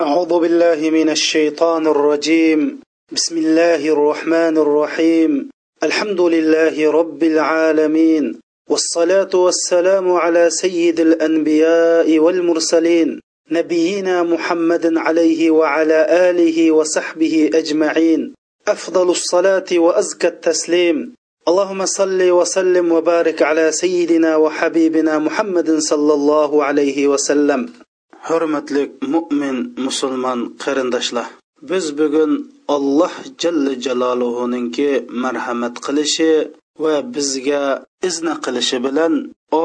أعوذ بالله من الشيطان الرجيم. بسم الله الرحمن الرحيم. الحمد لله رب العالمين. والصلاة والسلام على سيد الأنبياء والمرسلين. نبينا محمد عليه وعلى آله وصحبه أجمعين. أفضل الصلاة وأزكى التسليم. اللهم صل وسلم وبارك على سيدنا وحبيبنا محمد صلى الله عليه وسلم. Hurmatli mo'min musulmon qarindoshlar biz bugun alloh jalla jaloluhuninki marhamat qilishi va bizga izna qilishi bilan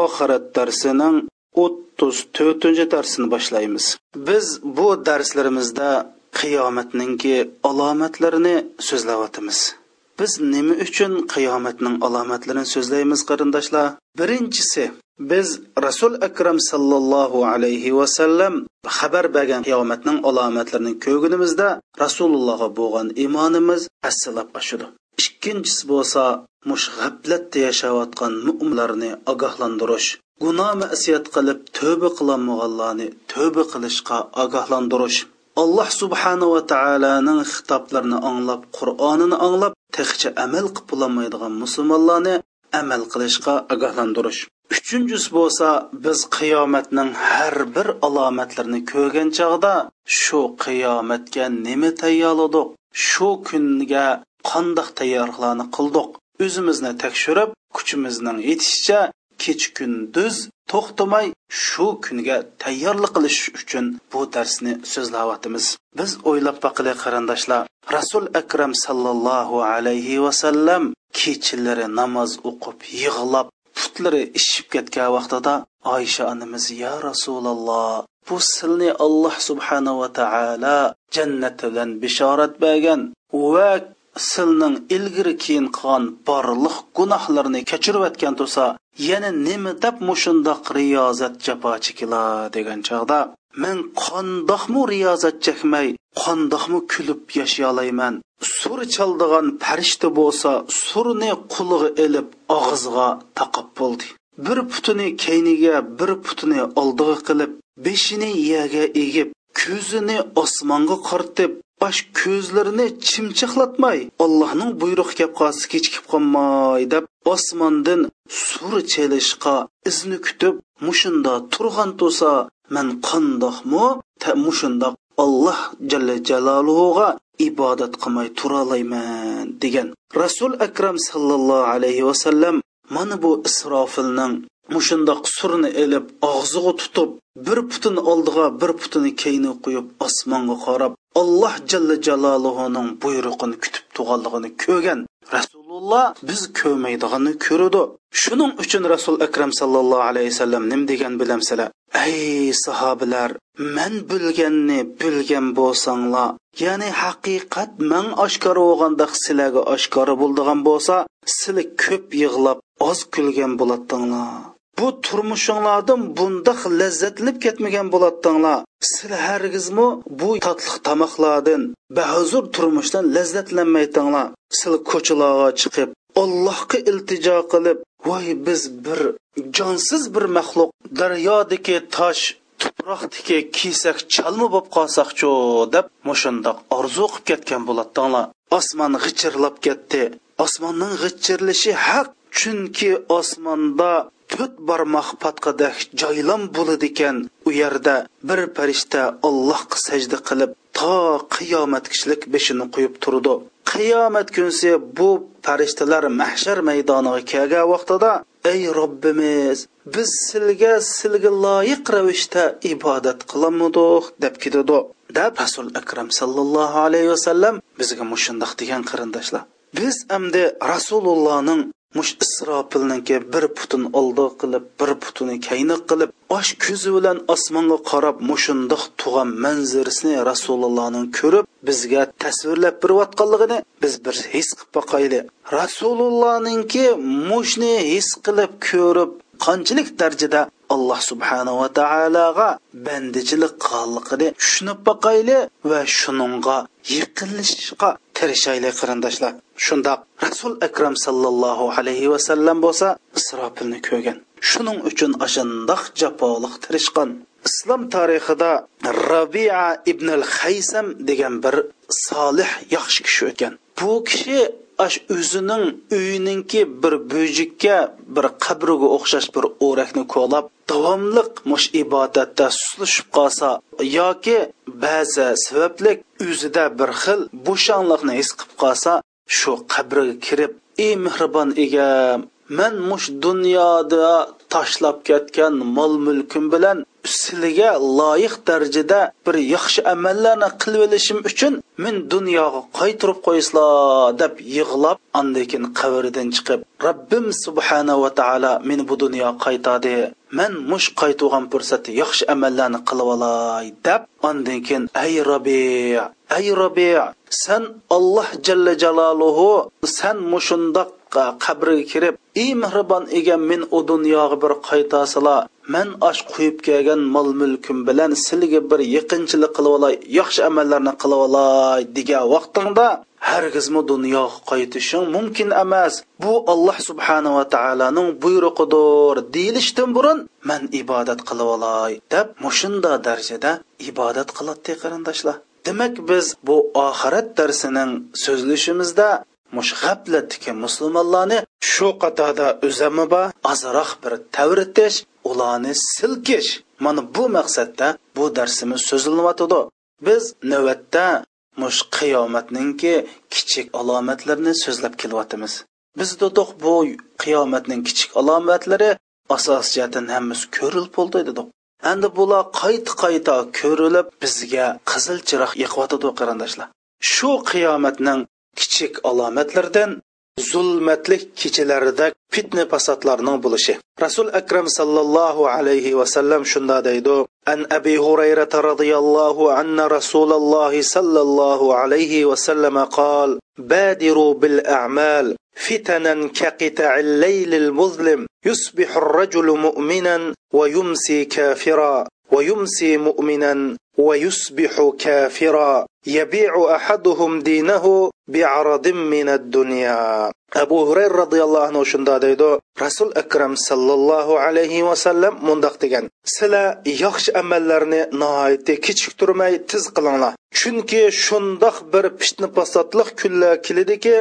oxirat darsining o'ttiz to'rtinchi darsini boshlaymiz. Biz bu darslarimizda qiyomatninki alomatlarini so'zlayotimiz biz nima uchun qiyomatning alomatlarini so'zlaymiz qarindoshlar? Birinchisi biz rasul akram sallallohu alayhi vasallam xabar bergan qiyomatning alomatlarini ko'rgunimizda rasulullohga bo'lgan iymonimiz assilab oshudi. Ikkinchisi bo'lsa mush g'aflatda yashayotgan mu'minlarni ogohlantirish gunoh masiyat qilib tövbe qilolmaganlarni tövbe qilishga ogohlantirish. Alloh subhanahu va taoloning xitoblarini anglab qur'onini anglab texcha amal qilib bo'lolmaydigan musulmonlarni amal qilishga ogohlantirish. Uchinchisi bo'lsa biz qiyomatning har bir alomatlarini ko'rgan chog'da shu qiyomatga nima tayyorladik shu kunga qandoq tayyorliklarni qildik. O'zimizni tekshirib kuchimizning yetishicha kech kunduz to'xtamay shu kunga tayyorlik qilish uchun bu darsni so'zlayotimiz biz o'ylab baqili qarindoshlar rasul akram sallallohu alayhi vasallam kechalari namoz o'qib yig'lab putlari ishib ketgan vaqtida oysha onamiz yo rasululloh bu silni alloh subhanava taolo jannat bilan bishorat bergan va silning ilgari keyin qilgan borliq gunohlarni kechirib o'tgan tursa yana nima deb mushundoq riyozat jafo chekila degan chog'da men qandoqmu riyozat chekmay qandoqmu kulib yashayolayman sur chaldigan farishta bo'lsa surni qulig'i ilib og'izga taqib bo'ldi. Bir putini keyniga bir putini oldiga qilib beshini yerga egib ko'zini osmonga qortib bosh ko'zlarini chimchiqlatmay allohning buyrug'i kelib qolsa kechikib qolmay deb osmondan sur chelishqa izni kutib mushunda turgan tursa man qandoqmi? Mushundoq alloh jalla jaloluhuga ibodat qilmay turalayman degan. Rasul akram sallallohu alayhi vasallam mana bu isrofilning mushundoq surni elib og'ziga tutib bir putini oldiga bir putini keyni qo'yib osmonga qarab alloh jalla jaloluhuning buyrug'ini kutib turganligini ko'rgan rasululloh biz ko'rmaydiganini ko'rdi. Shuning uchun rasul akram sallallohu alayhi vasallam nim degan bilamsizlar? Ey sahobalar man bilganni bilgan bo'lsanglar ya'ni haqiqat man oshkor bo'lganda sizlarga oshkora bo'ldigan bo'lsa sizlar ko'p yig'lab oz kulgan bo'ladinglar bu turmushinglardan bundaq lazzatlanib ketmagan bo'ladinglar. Sizlar hargizmi bu totliq tomoqlardan bahuzur turmushdan lazzatlanmaydinglar sizlar ko'chalarga chiqib allohga iltijo qilib voy biz bir jonsiz bir maxluq daryodagi tosh tuproqdiki kiysak chalma bo'lib qolsaqchu deb mushundoq orzu qilib ketgan bo'ladinglar. Osmon g'ichirlab ketdi. Osmonning g'ichirlishi haq chunki osmonda to'rt barmoq patqadak joylam bo'ladi ekan u yerda bir farishta allohga sajda qilib to qiyomat kishilik beshini qo'yib turdi. Qiyomat kunsi bu farishtalar mahshar maydoniga kelgan vaqtida ey robbimiz biz silga silga loyiq ravishda ibodat qilamidiq deb ketadi. Deb rasul akram sallallohu alayhi vasallam bizga mushundoq degan qarindoshlar biz endi rasulullohning mush isrofilniki bir putin oldi qilib bir putini kayni qilib osh ko'zi bilan osmonga qarab mushundoq tug'an manzirasini rasulullohning ko'rib bizga tasvirlab berayotganligini biz bir his qilib boqayli rasulullohninki mushni his qilib ko'rib qanchalik darajada alloh subhanava taologa bandichilik qilganligini tushunib boqayli va shuningga yiqilishga tirishayli qarindoshlar. Shundoq rasul akram sallallohu alayhi vasallam bo'lsa isrofilni ko'rgan. Shuning uchun ashundoq jafoliq tirishgan. Islom tarixida rabia ibn al haysam degan bir solih yaxshi kishi o'tgan. Bu kishi ash o'zining uyininki bir bo'jikka bir qabriga o'xshash bir o'rakni ko'lab davomliq mush ibodatda suslashib qolsa yoki ba'zi sabablik o'zida bir xil bo'shanliqni his qilib qolsa shu qabriga kirib ey mehribon egam man mush dunyoda tashlab ketgan mol mulkim bilan siliga loyiq darajada bir yaxshi amallarni qilib olishim uchun men dunyoga qaytirib qo'yslar deb yig'lab andekin qabridan chiqib robbim subhanahu va taolo meni bu dunyoga qaytadi man mush qaytuvgan fursatda yaxshi amallarni qilib olay deb andan keyin ay robbi ay robbi san alloh jalla jaloluhu san mushundoq qabriga kirib ey mehribon egam men u dunyoga bir qaytasila man osh qo'yib kelgan mol mulkim bilan sizga bir yaqinchilik qilib olay yaxshi amallarni qilib olay degan vaqtingda hargizmi dunyoga qaytishing mumkin emas. Bu alloh subhanava taoloning buyrug'idir. Deyilishdan burun man ibodat qilib olay deb mushunda darajada ibodat qiladi qarindoshlar demak biz bu oxirat darsining so'zlashimizda mush g'aflatdagi musulmonlarni shu qatorda o'zami bor ozroq bir tavritish ularni silkish. Mana bu maqsadda bu darsimiz so'zlanyotidi biz navbatda mush qiyomatninki kichik alomatlarini so'zlab kelyotimiz biz dedik bu qiyomatning kichik alomatlari asos jihatdan hammasi ko'rilib bo'ldi dedik endi bular qayta qayta ko'rilib bizga qizil chiroq yoqyotidi qarindoshlar shu qiyomatning kichik alomatlardan zulmatlik kechalarida fitna fasodlarning bo'lishi rasul akram sallallohu alayhi vasallam shunda deydi an abi hurayrata roziyallohu anna rasululloh sallallohu alayhi vasallam qol bil a'mal فتنا كقطع الليل المظلم يصبح الرجل مؤمنا ويمسي كافرا ويمسي مؤمنا ويصبح كافرا يبيع احدهم دينه بعرض من الدنيا abu hurayra roziyallohu anhu shunda deydi rasul akram sallallohu alayhi vasallam mundoq degan sizlar yaxshi amallarni nihoyatda kechiktirmay tiz qilinglar chunki shundoq bir fitna fasodliq kunlar kelidiki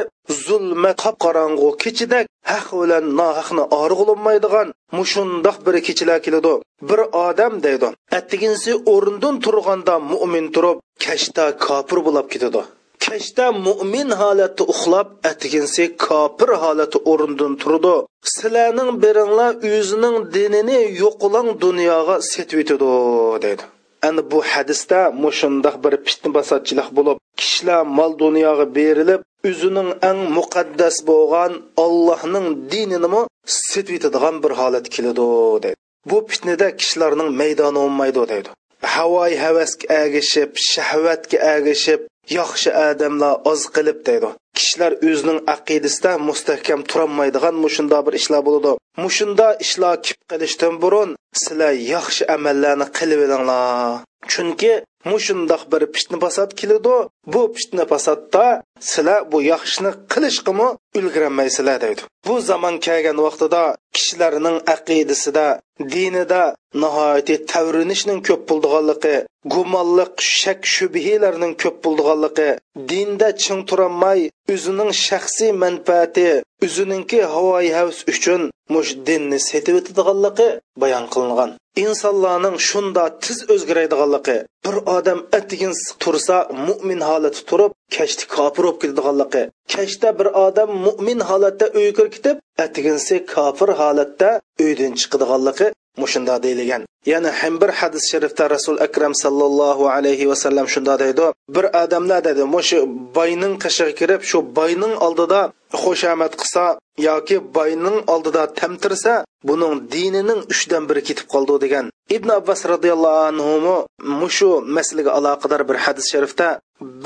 zulmat qop qorong'u kechidak haq bilan nohaqni org'ilmaydigan mushundoq bir kechalar keladi bir odam deydi attiginsi o'rindan turganda mo'min turib kashda kofir bo'lib ketadi. Kashda mo'min holatda uxlab atginsi kofir holati o'rindan turdi sizlarning biringlar o'zining dinini yo'qilang dunyoga setib etadi dedi. Ana bu hadisda mushundoq bir fitna basatchilik bo'lib kishilar mol dunyoga berilib o'zining eng muqaddas bo'lgan ollohning dinini setib etadigan bir holat keladi dedi. Bu fitnada kishilarning maydoni o'nmaydi deydi havoy havasga agishib shahvatga agishib yaxshi odamlar oz qilib deydi. Kishilar o'zining aqidasida mustahkam turolmaydigan mushunda bir ishlar bo'ladi. Mushunda ishlar kip qilishdan burun sizlar yaxshi amallarni qilib olinglar. Chunki mushundoq bir fitna fasod keladi bu fitna fasodda sizlar bu yaxshini qilishqimi ulgurolmaysizlar deydi. Bu zamon kelgan vaqtida kishilarning aqidasida dinida nihoyatda tavrinishning ko'p bo'ldiganligi gumonliq shak shubhilarning ko'p bo'ldiganligi dinda ching turolmay o'zining shaxsiy manfaati o'zininki havoyi havs uchun mush dinni setib o'tadiganligi bayon qilingan. Insonlarning shunda tiz o'zgaradiganligi bir odam atigin tursa mo'min holati turib kashti kofir bo'lib ketadiganligi. Kashda bir odam mo'min holatda uyga kirib ketib atiginsi kofir holatda uydan chiqadiganligi mushunda deyilgan. Yana ham bir hadis sharifda rasul akram sallallohu alayhi vasallam shunda deydi. Bir odamlar dedi shu boyning qishig'i kirib shu boyning oldida xushomad qilsa yoki boyning oldida tamtirsa buning dinining uchdan biri ketib qoldi degan. Ibn abbos roziyallohu anhu mushu masalaga aloqador bir hadis sharifda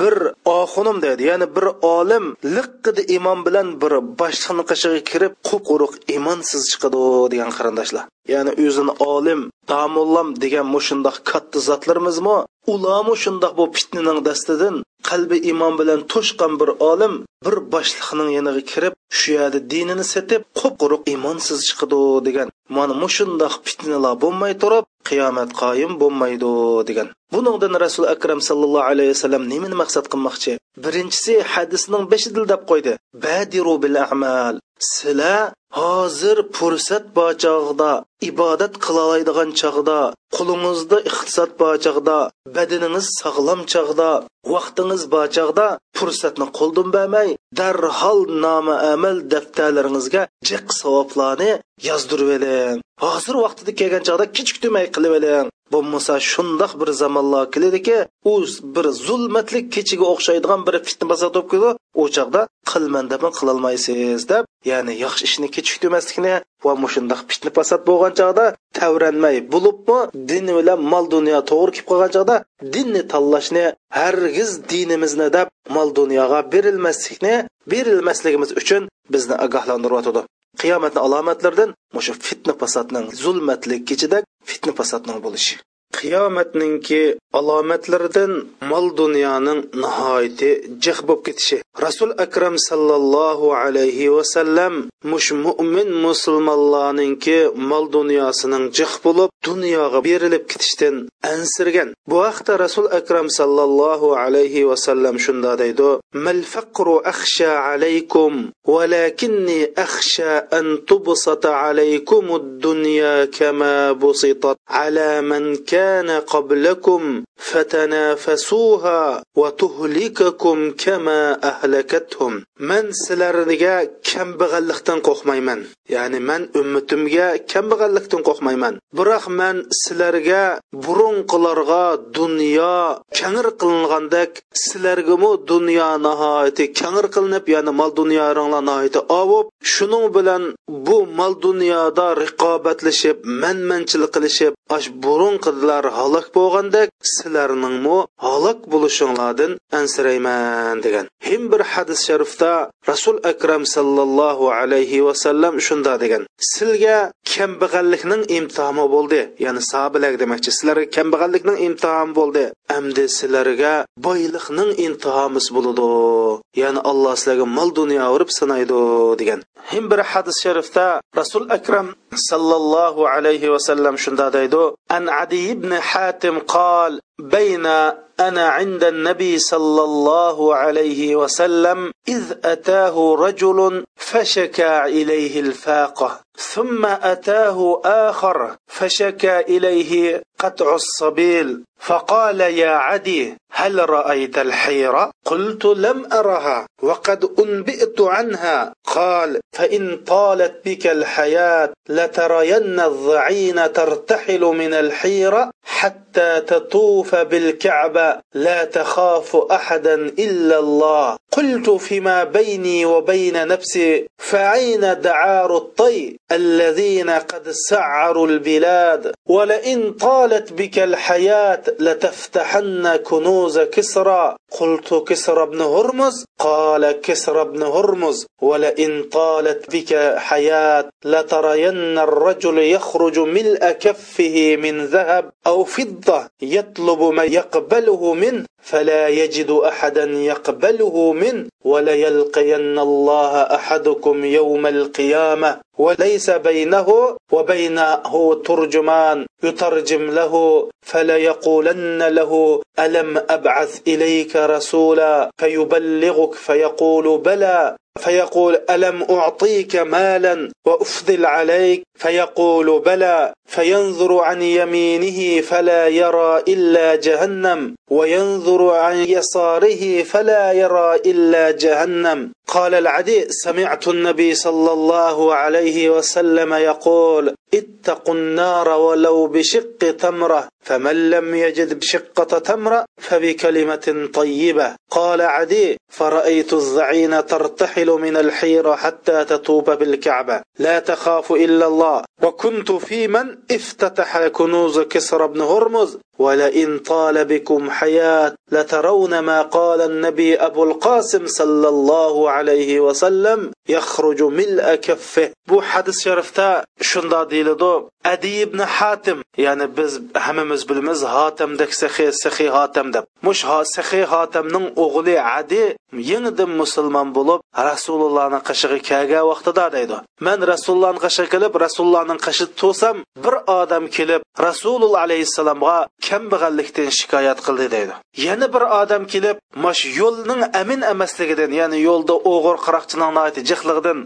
bir oxunim dedi ya'ni bir olim liqqida imom bilan bir boshliqni qishig'iga kirib qup quruq imonsiz chiqadi degan qarindoshlar. Ya'ni o'zini olim damullam degan mushundoq katta zotlarimizmi ulamu shundoq bu fitnaning dastidan qalbi iymon bilan to'shqan bir olim bir boshliqning yoniga kirib shu yerda dinini setib qup quruq iymonsiz chiqidi degan. Mana mushundoq fitnalar bo'lmay turib qiyomat qoyim bo'lmaydi degan. Buningdan rasul akram sallallohu alayhi vasallam nimani maqsad qilmoqchi? Birinchisi hadisning beshidil deb qo'ydi. Badiru bil amal. Sizlar hozir fursat bor chog'da ibodat qilolaydigan chog'da qulingizda iqtisod bor chog'da badaningiz sog'lom chog'da vaqtingiz bor chog'da fursatni qo'ldan bermay darhol nomi amal daftarlaringizga jiq savoblarni yozdirib oling hozir vaqtida kelgan chog'da kechiktirmay qilib oling bo'lmasa shundoq bir zamonlar keladiki u bir zulmatlik kechiga o'xshaydigan bir fitna bosad bo'lib keladi u chog'da qilman deb qilolmaysiz deb ya'ni yaxshi ishni kechiktirmaslikni va mushundoq fitna fasod bo'lgan chog'da tavranmay bo'libmi din bilan mol dunyo to'g'ri kelib qolgan chog'da dinni tanlashni hargiz dinimizni deb mol dunyoga berilmaslikni berilmasligimiz uchun bizni ogohlantiryotidi qiyomatni alomatlaridan mushu fitna fasodning zulmatli kechida fitna fasodning bo'lishi. Qiyomatningki alomatlaridan mol dunyoning nihoyati jiq bo'lib ketishi. Rasul akram sallallohu alayhi vasallam mush mo'min musulmonlarninki mol dunyosining jiq bo'lib dunyoga berilib ketishdan ansirgan bu haqda rasul akram sallallohu alayhi vasallam shunda deydi mal faqru akhsha alaykum walakinni akhsha an tubsata alaykum ad-dunya kama busitat ala man kana qablakum fatanafasuha wa tuhlikakum kama ahlakathum man sizlarga kambag'allikdan qo'rqmayman ya'ni man ummatimga kambag'allikdan qo'rqmayman biroq man sizlarga burunqilarga dunyo kangir qilingandek sizlargami dunyo nihoyati kangir qilinib ya'ni mol dunyoringlar nihoyati ovib shuning bilan bu mol dunyoda riqobatlashib manmanchilik qilishib ash burunqilar halok bo'lgandek sizlarningmi halok bo'lishinglardan ansirayman degan. Him bir hadis sharifda rasul akram sallallohu alayhi vasallam shunda degan. Sizga kambag'allikning imtihoni bo'ldi. Ya'ni sahobalar demoqchi. Sizlarga kambag'allikning imtihoni bo'ldi. Amdi sizlarga boylikning imtihomisi bo'ladi ya'ni alloh sizlarga mol dunyo urib sinaydi degan. Him bir hadis sharifda rasul akram sallallohu alayhi vasallam shunda deydi. An adi ibn hatim qol بين أنا عند النبي صلى الله عليه وسلم إذ أتاه رجل فشكى إليه الفاقة ثم أتاه آخر فشكى إليه قطع السبيل فقال يا عدي هل رأيت الحيرة؟ قلت لم أرها وقد أنبئت عنها قال فإن طالت بك الحياة لترين الضعين ترتحل من الحيرة حتى تطوف بالكعبة لا تخاف أحدا إلا الله. قلت فيما بيني وبين نفسي فأين دعار الطي الذين قد سعروا البلاد؟ ولئن طالت بك الحياة لتفتحن كنوز كسرى. قلت كسرى بن هرمز؟ قال كسرى بن هرمز. ولئن طالت بك حياة لترين الرجل يخرج ملء كفه من ذهب أو فضة يطلب من يقبله منه. فلا يجد أحدا يقبله منه وليلقين الله أحدكم يوم القيامة. وليس بينه وبينه ترجمان. يترجم له فليقولن له ألم أبعث إليك رسولا. فيبلغك فيقول بلى. فيقول ألم أعطيك مالا وأفضل عليك. فيقول بلى. فينظر عن يمينه فلا يرى إلا جهنم. وينظر عن يساره فلا يرى إلا جهنم. قال العدي سمعت النبي صلى الله عليه وسلم يقول اتقوا النار ولو بشق تمرة فمن لم يجد بشقة تمرة فبكلمة طيبة. قال عدي فرأيت الزعين ترتحل من الحيرة حتى تطوب بالكعبة. لا تخاف إلا الله. وكنت في من افتتح كنوز كسرى بن هرمز ولئن طال بكم حياة لترون ما قال النبي أبو القاسم صلى الله عليه وسلم يخرج ملء كفه bu hadis sharifda shunda deyiladi adi ibn hatim ya'ni biz hammamiz bilamiz hotamdak sahiy sahiy hotam deb mush sahiy hotamning o'g'li adi yangidan musulmon bo'lib rasulullohni qishig'i kelgan vaqtida deydi man rasulullohni qishi kelib rasulullohning qishi to'sam bir odam kelib rasululloh alayhissalomga kambag'allikdan shikoyat qildi deydi. Yana bir odam kelib mash yo'lning amin emasligidan ya'ni yo'lda o'g'ir qaroqchining jihligidan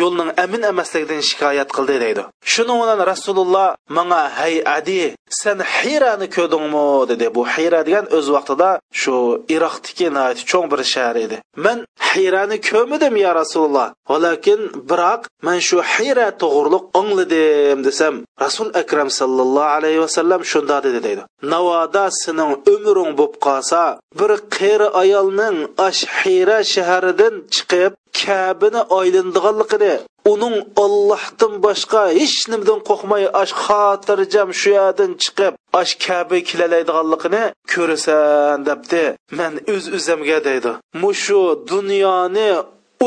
yo'lning amin emasligidan shikoyat qildi deydi. Shuni bilan rasululloh manga hay adi sen hirani ko'rdingmi dedi. Bu hira degan o'z vaqtida shu iroqdagi cho'ng bir shahar edi. Man hirani ko'rmadim ya rasululloh lekin biroq man shu hira to'g'riliq angladim desam rasul akram sallallohu alayhi vasallam shunda dedi deydi. Navoda sening umring bo'lib qolsa bir qeri ayolning ashxira shaharidan chiqib kabini oylindiganligini uning ollohdan boshqa hech nimadan qo'rqmay ash xotirjam shu yerdan chiqib ash kabi kelalaydiganligini ko'rasan debdi. Man o'z uz o'zimga deydi. Mushu dunyoni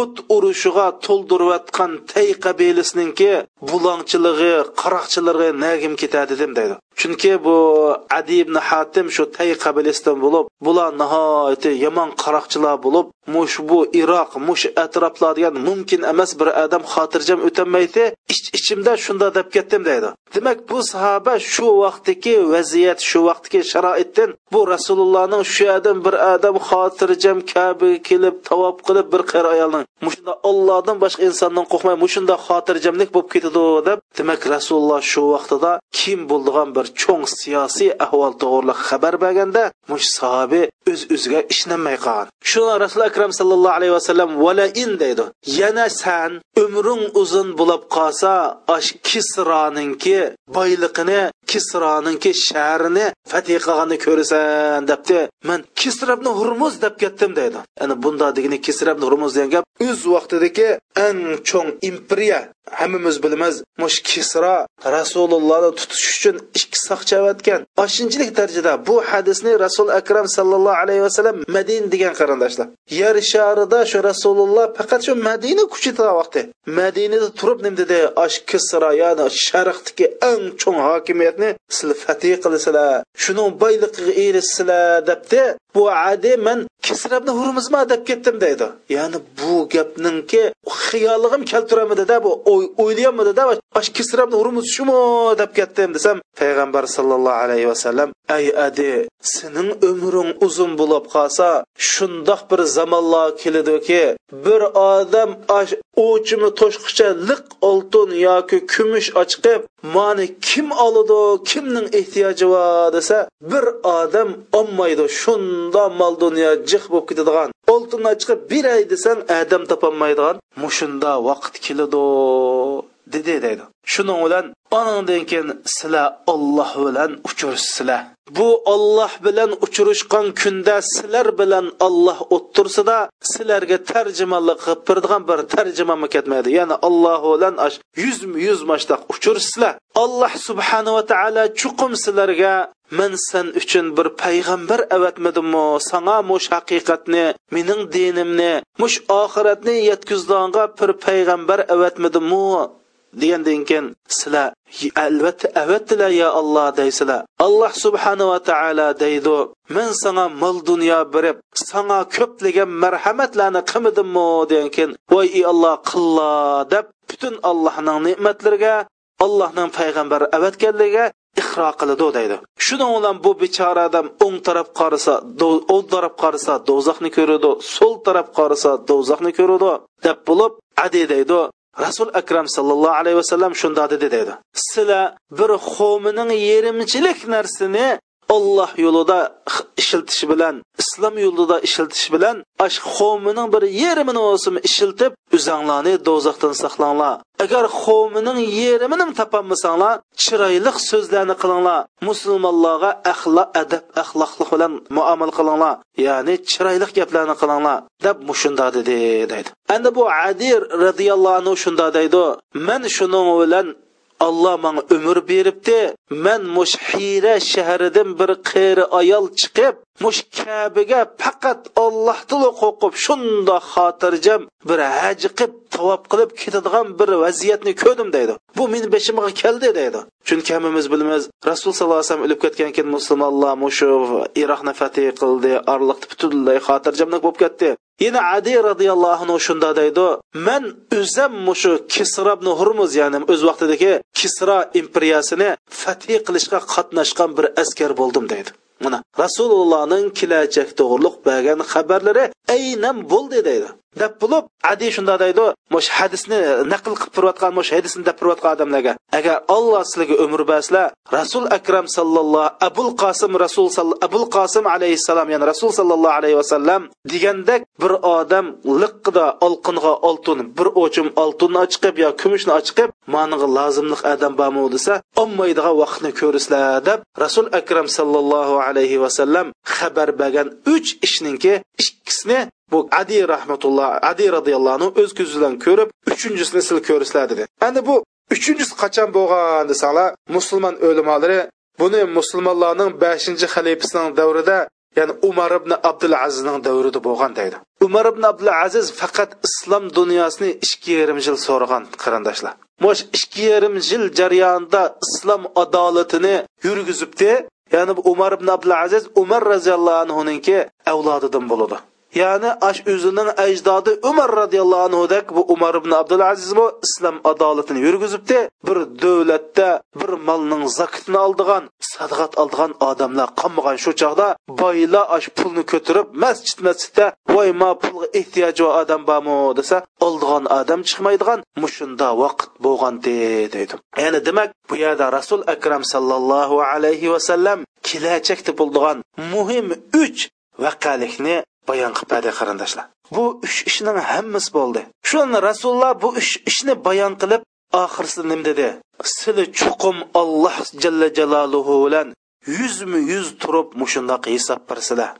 o't urushiga to'ldirayotgan tay qabilasininki bulongchiligi qaroqchiligi nagim ketadi dedim deydi. Chunki bu adi ibn hatim shu tay qabilasidan bo'lib bular nihoyatda yomon qaroqchilar bo'lib mush bu iroq mush atroflar degan mumkin emas bir odam xotirjam o'tolmaydi ich ichimda shunda deb ketdim deydi. Demak bu sahoba shu vaqtdagi vaziyat shu vaqtdagi sharoitdan bu rasulullohning shu odam bir odam xotirjam kabi kelib tavob qilib bir qari ayolning mushunda ollohdan boshqa insondan qo'rqmay mushunda xotirjamlik bo'lib ketadi deb demak rasululloh shu vaqtida kim bo'ldigan bir cho'ng siyosiy ahvol to'g'riliq xabar berganda mush sahobi o'z öz o'ziga ishlanmay qolgan. Shuni rasul akram sallallohu alayhi vasallam vala in deydi. Yana san umring uzun bo'lib qolsa ash kisroninki boyliqini kisroninki shahrini fatih qilganini ko'rasan debdi man kisrabni hurmuz deb ketdim deydi. Ana bunda degani kisrabni hurmuz degan gap o'z vaqtidagi eng cho'ng imperiya. Hammamiz bilamiz mush kisro rasulullohni tutish uchun ikki soqchavatgan oshinchilik darajada bu hadisni rasul akram sallallohu alayhi vasallam madin degan qarindoshlar. Yer sharida shu rasululloh faqat shu madina kuchida vaqti madinada turib nim dedi? Ash kisro ya'ni sharqdagi eng cho'ng hokimiyatni sizlar fatih qilasizlar shuning boyliqiga erishsizlar debdi. Bu adi man kisrabni hurmizma deb ketdim deydi. Ya'ni bu gapninki xiyolig'im keltiramidida bu o'ylayolmadida osh kisrabni hurmiz shumi deb ketdim desam payg'ambar sallallohu alayhi vasallam ay adi sening umring uzun bo'lib qolsa shundoq bir zamonlar keladiki bir odam o'chimi to'shqicha liq oltin yoki kumush ochqib mani kim oladi kimning ehtiyoji bor desa bir odam olmaydi shunda mol dunyo jih bo'lib ketadigan. Oltinni chiqib beray desang adam topolmaydigan. Mushunda vaqt keladi dedi deydi. Shuning bilan onandan keyin sizlar olloh bilan uchursizlar bu olloh bilan uchrashgan kunda sizlar bilan olloh o'ttirsida sizlarga tarjimonlik qilib beradigan bir tarjimon ketmaydi. Ya'ni olloh bilan yuzma yuz mashtaq uchrashsizlar alloh subhanava taolo chuqum sizlarga men sen uchun bir payg'ambar avatmidimmi? Sanga mush haqiqatni mening dinimni mush oxiratni yetkazdianga bir payg'ambar avatmidimmi? Degandan keyin sizlar albatta avatdilar yo alloh deysizlar. Alloh subhanava taolo deydi men sanga mol dunyo berib sanga ko'plagan marhamatlarni qilmadimmi degan keyin voy ey alloh qilla deb butun allohning ne'matlariga allohning payg'ambari avatganligiga ixro qiladi deydi. Shuning bilan bu bechora odam o'ng taraf qarasa o'ng taraf qarasa do'zaxni ko'radi so'l taraf qarasa do'zaxni ko'radi deb bo'lib adi deydi rasul akram sallallohu alayhi vasallam shunda dedi deydi sizlar bir xo'mining yerimchilik narsini olloh yo'lida ishiltish bilan islom yo'lida ishiltish bilan ash qavmining bir yerimini bo'lsin ishiltib o'zanglarni do'zaxdan saqlanglar. Agar qavmining yerimini topolmasanglar chiroyli so'zlarni qilinglar. Musulmonlarga axloq adab axloqliq bilan muomala qilinglar. Ya'ni chiroyli gaplarni qilinglar. Deb mushunda dedi deydi. Endi bu adir roziyallohu anhu shunda deydi. Man shuning bilan alloh manga umr beribdi. Man mush hira shahridan bir qeri ayol chiqib mush kabiga faqat ollohdila qo'rqib shunda xotirjam bir haj qilib tavob qilib ketadigan bir vaziyatni ko'rdim deydi. Bu meni beshimga keldi deydi. Chunki hammamiz bilamiz rasul sallallohu alayhi vasallam o'lib ketgan keyin musulmonlar mushu iroqni fatih qildi orliqni butunlay xotirjamlik bo'lib ketdi. Yana adi roziyallohu anhu shunda deydi man o'zim mushu kisro hurmuz ya'ni o'z vaqtidagi kisro imperiyasini fatih qilishga qatnashgan bir askar bo'ldim deydi. Mana rasulullohning kelajak to'g'riliq bergan xabarlari aynan bo'ldi deydi. Deb bo'lib adi shunday deydi mush hadisni naql qilib turayotgan mush hadisni deb turayotgan odamlarga agar olloh sizlarga umr berslar rasul akram sallallohu abul qosim rasul abul qosim alayhissalom ya'ni rasul sallallohu alayhi vasallam degandek bir odam liqqida olqinga oltin bir o'chim oltinni chiqib yo kumushni chiqib maniga lozimliq odam bormi? desa olmaydigan vaqtni ko'rislar deb rasul akram sallallohu alayhi vasallam xabar bergan uch ishninki ikkisini bu adi rahmatulloh adi roziyallohu o'z ko'zi bilan ko'rib uchinchisini sil ko'rislar dedi. Endi bu uchinchisi qachon bo'lgan desanglar musulmon o'limolari buni musulmonlarning beshinchi xalifasining davrida ya'ni umar ibn abdul azizning davrida bo'lgan deydi. Umar ibn abdul aziz faqat islom dunyosini ikki yarim yil so'ragan qarindoshlar. Mosh ikki yarim yil jarayonida islom adolatini yurgizibdi ya'ni umar ibn abdul aziz umar roziyallohu anhuninki avlodidan bo'ladi. Ya'ni ash o'zining ajdodi umar roziyallohu anhudek bu umar ibn abdulaziz bu islom adolatini yurgizibdi bir davlatda bir molning zakatini oldigan sadaqat oldigan odamlar qolmagan shu chog'da boylar ash pulni ko'tarib masjid masjidda voy ma pulga ehtiyoji bor odam bormi desa oldigan odam chiqmaydigan mushunda vaqt bo'lgan deydi ya'ni demak bu yerda rasul akram sallallohu alayhi vasallam kelajakda bo'ldigan muhim uch vaqalikni bayon qilib berdi qarindoshlar. Bu uch ishning hammasi bo'ldi. Shuni rasululloh bu uch ishni bayon qilib oxirsida nima dedi? Sili chuqum alloh jalla jaloluhu bilan yuzma yuz turib mushundoq hisob bersizlar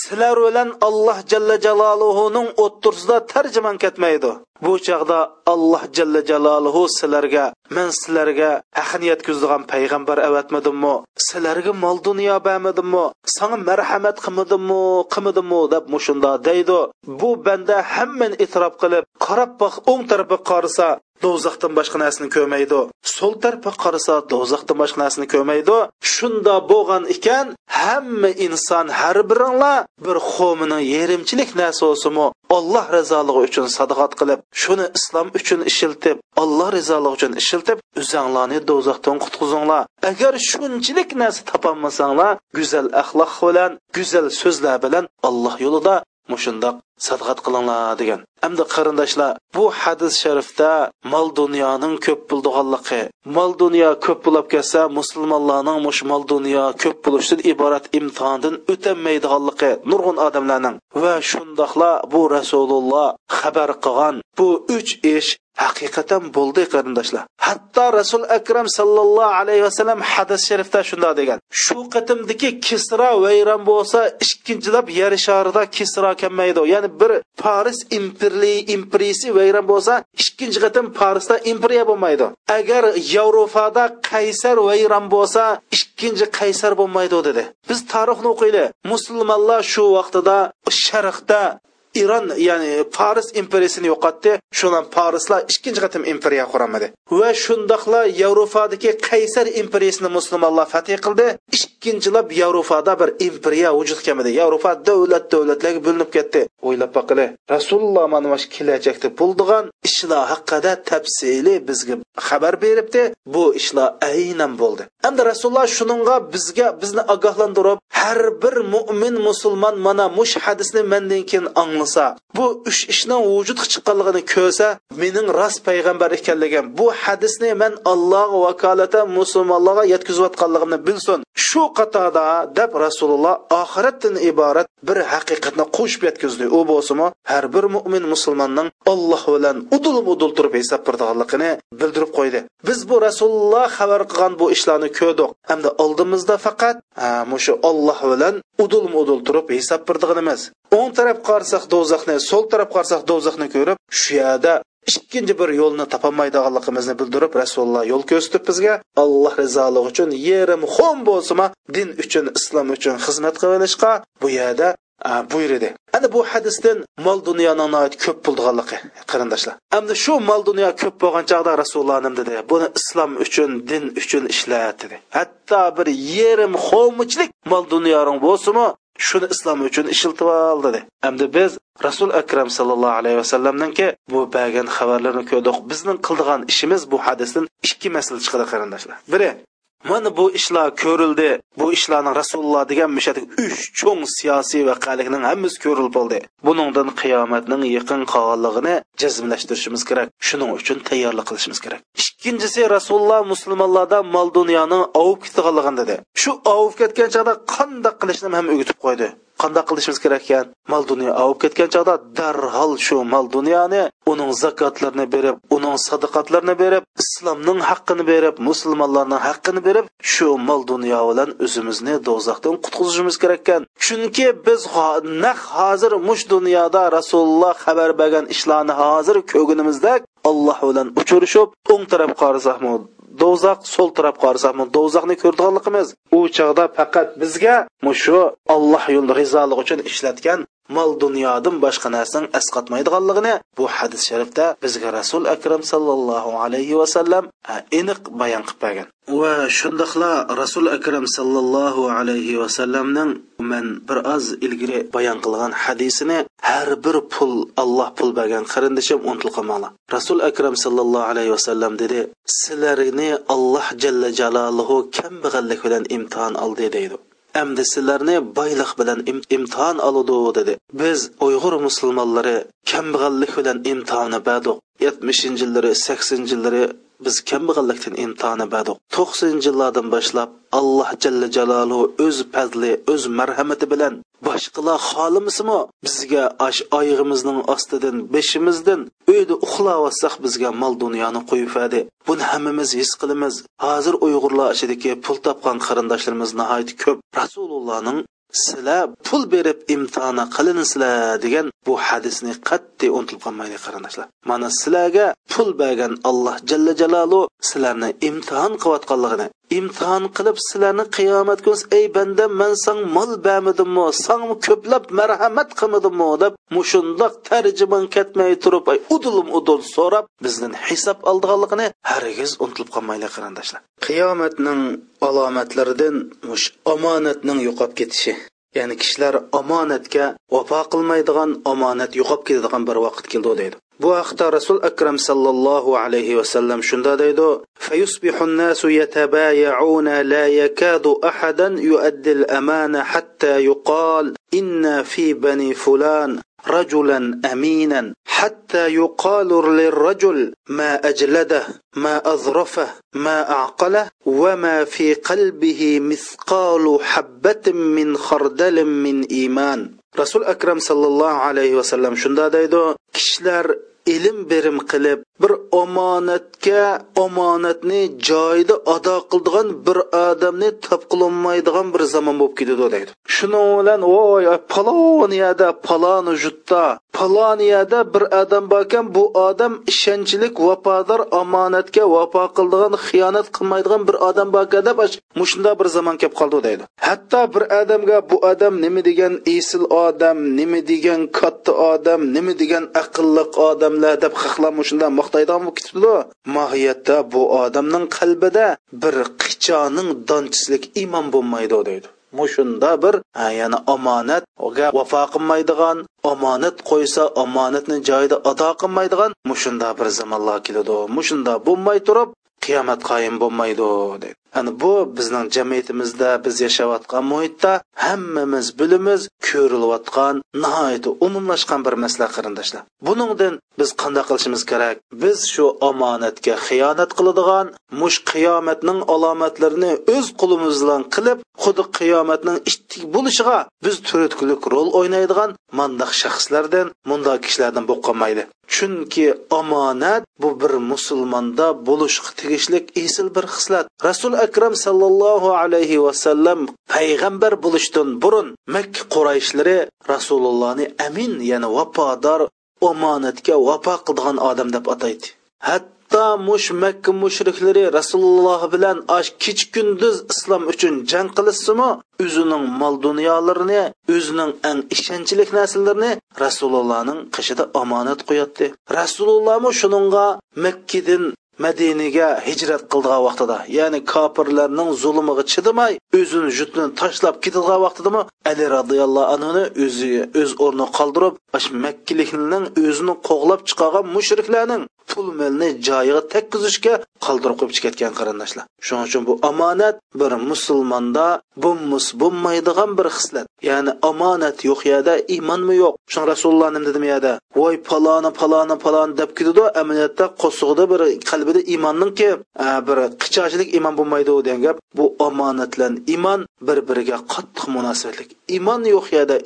sizlar bilan alloh jalla jaloluhuning o'ttirsida tarjimon ketmaydi. Bu chog'da alloh jalla jaloluhu sizlarga men sizlarga haqni kuzdigan payg'ambar avatmadimmi? Sizlarga mol dunyo bermadimmi sanga marhamat qilmadimmi? Qilmadimmi? deb mushunda deydi. Bu banda hammani e'tirof qilib qarab boq o'ng tarafga qarasa do'zaxdan boshqa narsani ko'rmaydi. So'l tarafga qarasa do'zaxdan boshqa narsani ko'rmaydi. Shunda bo'lgan ekan hamma inson har biringlar bir xo'mini yerimchilik narsa bo'lsinmi alloh rizoligi uchun sadoqat qilib shuni islom uchun ishiltib alloh rizoligi uchun ishiltib o'zanglarni do'zaxdan qutqizinglar. Agar shunchalik narsa topolmasanglar go'zal axloq bilan go'zal so'zlar bilan alloh yo'lida mushundoq sadqat qilinglar degan. Hamda qarindoshlar bu hadis sharifda mol dunyoning ko'p bo'ldiganligi mol dunyo ko'p bo'lib kelsa musulmonlarning mush mol dunyo ko'p bo'lishidan iborat imtihondan o'tamaydiganligi nurg'un odamlarning. Va shundoqla bu rasululloh xabar qilgan bu uch ish haqiqatan bo'ldi qarindoshlar. Hatto rasul akram sallallohu alayhi vasallam hadis sharifda shunday degan. Shu qatimdiki kisro vayron bo'lsa ikkinchilab yer sharida kisro kelmaydi ya'ni bir paris imperli imperiyasi vayron bo'lsa ikkinchi qatim parisda imperiya bo'lmaydi. Agar yevropada qaysar vayron bo'lsa ikkinchi qaysar bo'lmaydi dedi. Biz tarixni o'qiylik. Musulmonlar shu vaqtida sharqda iron ya'ni faris imperiyasini yo'qotdi. Shundan farislar ikkinchi qatim imperiya quramadi. Va shundoqla yevropadagi qaysar imperiyasini musulmonlar fatih qildi. Ikkinchilab yevropada bir imperiya vujud kelmadi yevropa davlat davlatlarga bo'linib ketdi. O'ylab boqili rasululloh mana shu kelajakda bo'ldigan ishlar haqida tafsili bizga xabar beribdi. Bu ishlar aynan bo'ldi. Endi rasululloh shuningga bizga bizni ogohlantirib har bir mo'min musulmon mana mush hadisni mandan keyin anglasa bu uch ishning vujudga chiqqanligini ko'rsa mening rost payg'ambar ekanligim bu hadisni man allohga vakolata musulmonlarga yetkazayotganligimni bilsin. Shu qatorda deb rasululloh oxiratdan iborat bir haqiqatni qo'shib yetkazdi. U bo'lsimi har bir mo'min musulmonning olloh bilan udul udul turib hisob berdiganligini bildirib qo'ydi. Biz bu rasululloh xabar qilgan bu ishlarni ko'rdik. Hamda oldimizda faqat mushu olloh bilan udul udul turib hisob berdiganimiz o'ng taraf qarasak do'zaxni so'l taraf qarasak do'zaxni ko'rib shu yerda ikkinchi bir yo'lni topolmaydiganligimizni bildirib rasululloh yo'l ko'rsatib bizga. Alloh rizoligi uchun yerim xom bo'lsima din uchun islom uchun xizmat qilishga bu yerda buyurdi ana bu hadisdan mol dunyoning ko'p bo'lganligi qarindoshlar. Endi shu mol dunyo ko'p bo'lgan chog'da rasululloh dedi? Buni islom uchun din uchun ishlat dedi. Hatto bir yerim xo'michilik mol dunyoring bo'lsimi shuni islom uchun ishiltib ol dedi. Endi biz rasul akram sallallohu alayhi vasallamninki bu bergan xabarlarni ko'rdik. Bizning qildigan ishimiz bu hadisdan ikki masala chiqadi qarindoshlar. Biri mana bu ishlar ko'rildi. Bu ishlarning rasululloh degan mishadik uch cho'ng siyosiy voqelikning hammasi ko'rilib bo'ldi. Buningdan qiyomatning yaqin qolganligini jazmlashtirishimiz kerak. Shuning uchun tayyorlik qilishimiz kerak. Ikkinchisi rasululloh musulmonlarda mol dunyoning ovib ketganligini dedi. Shu ovib ketgan chog'da qandoq qilishni ham o'rgatib qo'ydi. Qanday qilishimiz kerak ekan? Mol dunyo ovib ketgan chog'da darhol shu mol dunyoni uning zakotlarini berib uning sadaqatlarini berib islomning haqqini berib musulmonlarning haqqini berib shu mol dunyo bilan o'zimizni do'zaxdan qutqizishimiz kerak ekan chunki biz naq hozir mush dunyoda rasululloh xabar bergan ishlarni hozir ko'rganimizdek alloh bilan uchrashib o'ng taraf qarasakmi do'zax so'l taraf qarasak do'zaxni ko'rdiganligimiz u chog'da faqat bizga shu alloh yo'lida rizolik uchun ishlatgan mol dunyodan boshqa narsaning asqatmaydiganligini bu hadis sharifda bizga rasul akram sallallohu alayhi vasallam aniq bayon qilib bergan. Va shundoqla rasul akram sallallohu alayhi vasallamning man bir oz ilgari bayon qilgan hadisini har bir pul alloh pul bergan qarindishim unutilib qolmanglar. Rasul akram sallallohu alayhi vasallam dedi sizlarni alloh jalla jalolihu kambag'allik bilan imtihon oldi deydi. Әмді sizlarni байлық bilan имтихан алуды dedi. Biz Uyg'ur musulmonlari kambag'allik bilan imtihoni berdik. 70 yillari, 80 yillari biz kambag'allikdan imtihoni berdik. 90 yillardan boshlab alloh jalla jaloluhu o'z fazli o'z marhamati bilan boshqalar xohlamasimi bizga ash oyog'imizning ostidan beshimizdan uyda uxlayotsak bizga mol dunyoni qo'yifadi buni hammamiz his qilamiz. Hozir uyg'urlar ichidagi pul topgan qarindoshlarimiz nihoyat ko'p. Rasulullohning sizlar pul berib imtihona qilinsizlar degan bu hadisni qat'iy unutilib qolmaylik qarindoshlar. Mana sizlarga pul bergan alloh jalla jalolu sizlarni imtihon qilayotganligini imtihon qilib sizlarni qiyomat kuni ey bandam man san mol bermidimmi sang ko'plab marhamat qilmadimmi deb mushundoq tarjimon ketmay turib ay udulum udul so'rab bizdan hisob oldiganligini hargiz unutilib qolmaylik qarindoshlar. Qiyomatning alomatlaridan mush omonatning yo'qolib ketishi ya'ni kishilar omonatga vafo qilmaydigan omonat yo'qolib ketadigan bir vaqt keldi deydi. Bu haqda rasul akram sallallohu alayhi vasallam shunda deydi فيصبح الناس يتبايعون لا يكاد أحدا يؤدي الأمانة حتى يقال إن في بني فلان رجلا امينا حتى يقال للرجل ما أجلده ما أظرفه ما أعقله وما في قلبه مثقال حبة من خردل من إيمان. رسول أكرم صلى الله عليه وسلم shunda deydi kishilar ilm berim qilib bir omonatga omonatni joyida ado qildigan bir odamni topqilinmaydigan bir zamon bo'lib ketadi deydi. Shuning bilan voy palon yerda palon jutda palon bir odam bor bu odam ishonchlik vafodor omonatga vafo qiladigan xiyonat qilmaydigan bir odam bor deb mushunda bir zamon kelib qoldi deydi. Hatto bir odamga bu odam nima degan esil odam nima degan katta odam nima degan aqlliq odamlar deb xalqlar mushunda maqtaydigan bo'lib ketibdi mohiyatda bu odamning qalbida bir qichoning donchisilik iymon bo'lmaydi deydi. Mushunda bir ya'ni omonatga vafo qilmaydigan omonat qo'ysa omonatni joyida ado qilmaydigan mushunda bir zamonlar keladi. Mushunda bo'lmay turib qiyomat qoyim bo'lmaydi dedi. Ana bu bizning jamiyatimizda biz yashayotgan muhitda hammamiz bilimiz ko'rilayotgan nihoyat umumlashgan bir masala qarindoshlar. Buningdan biz qanday qilishimiz kerak? Biz shu omonatga xiyonat qiladigan mush qiyomatning alomatlarini o'z qo'limiz bilan qilib xuddi qiyomatning ishtik bo'lishiga biz turtkulik rol o'ynaydigan mandaq shaxslardan mundoq kishilardan bo'lib qolmaydi. Chunki omonat bu bir musulmonda bo'lishga tegishli esil bir xislat rasul akram sallallohu alayhi vasallam payg'ambar bo'lishdan burun makka qurayshlari rasulullohni amin ya'ni vafodor omonatga vafo qildigan odam deb ataydi. Hatto mush makka mushriklari rasululloh bilan osh kech kunduz islom uchun jang qilishsimi o'zining mol dunyolarini o'zining eng ishonchli narsalarni rasulullohning qishida omonat qo'yadi. Rasulullohmi shuningga makkadan madinaga hijrat qildigan vaqtida ya'ni kofirlarning zulmiga chidamay o'zini jutini tashlab ketilgan vaqtidami? Ali roziyallohu anhuni o'zi o'z o'rnini qoldirib makkalikning o'zini qo'g'lab chiqargan mushriklarning pul milni joyiga tekkizishga qoldirib qo'yib ketgan qarindoshlar. Shuning uchun bu omonat bir musulmonda bummus bo'lmaydigan bir xislat ya'ni omonat yo'q yerda iymonmi yo'q? Shun rasululloh nima dedim yerda voy paloni paloni paloni deb ketadi amaliyotda qo'sig'ida bir qalbida iymonninki bir qichochilik iymon bo'lmaydi degan gap. Bu omonatlan iymon bir biriga qattiq munosabatlik. Iymon yo'q yerda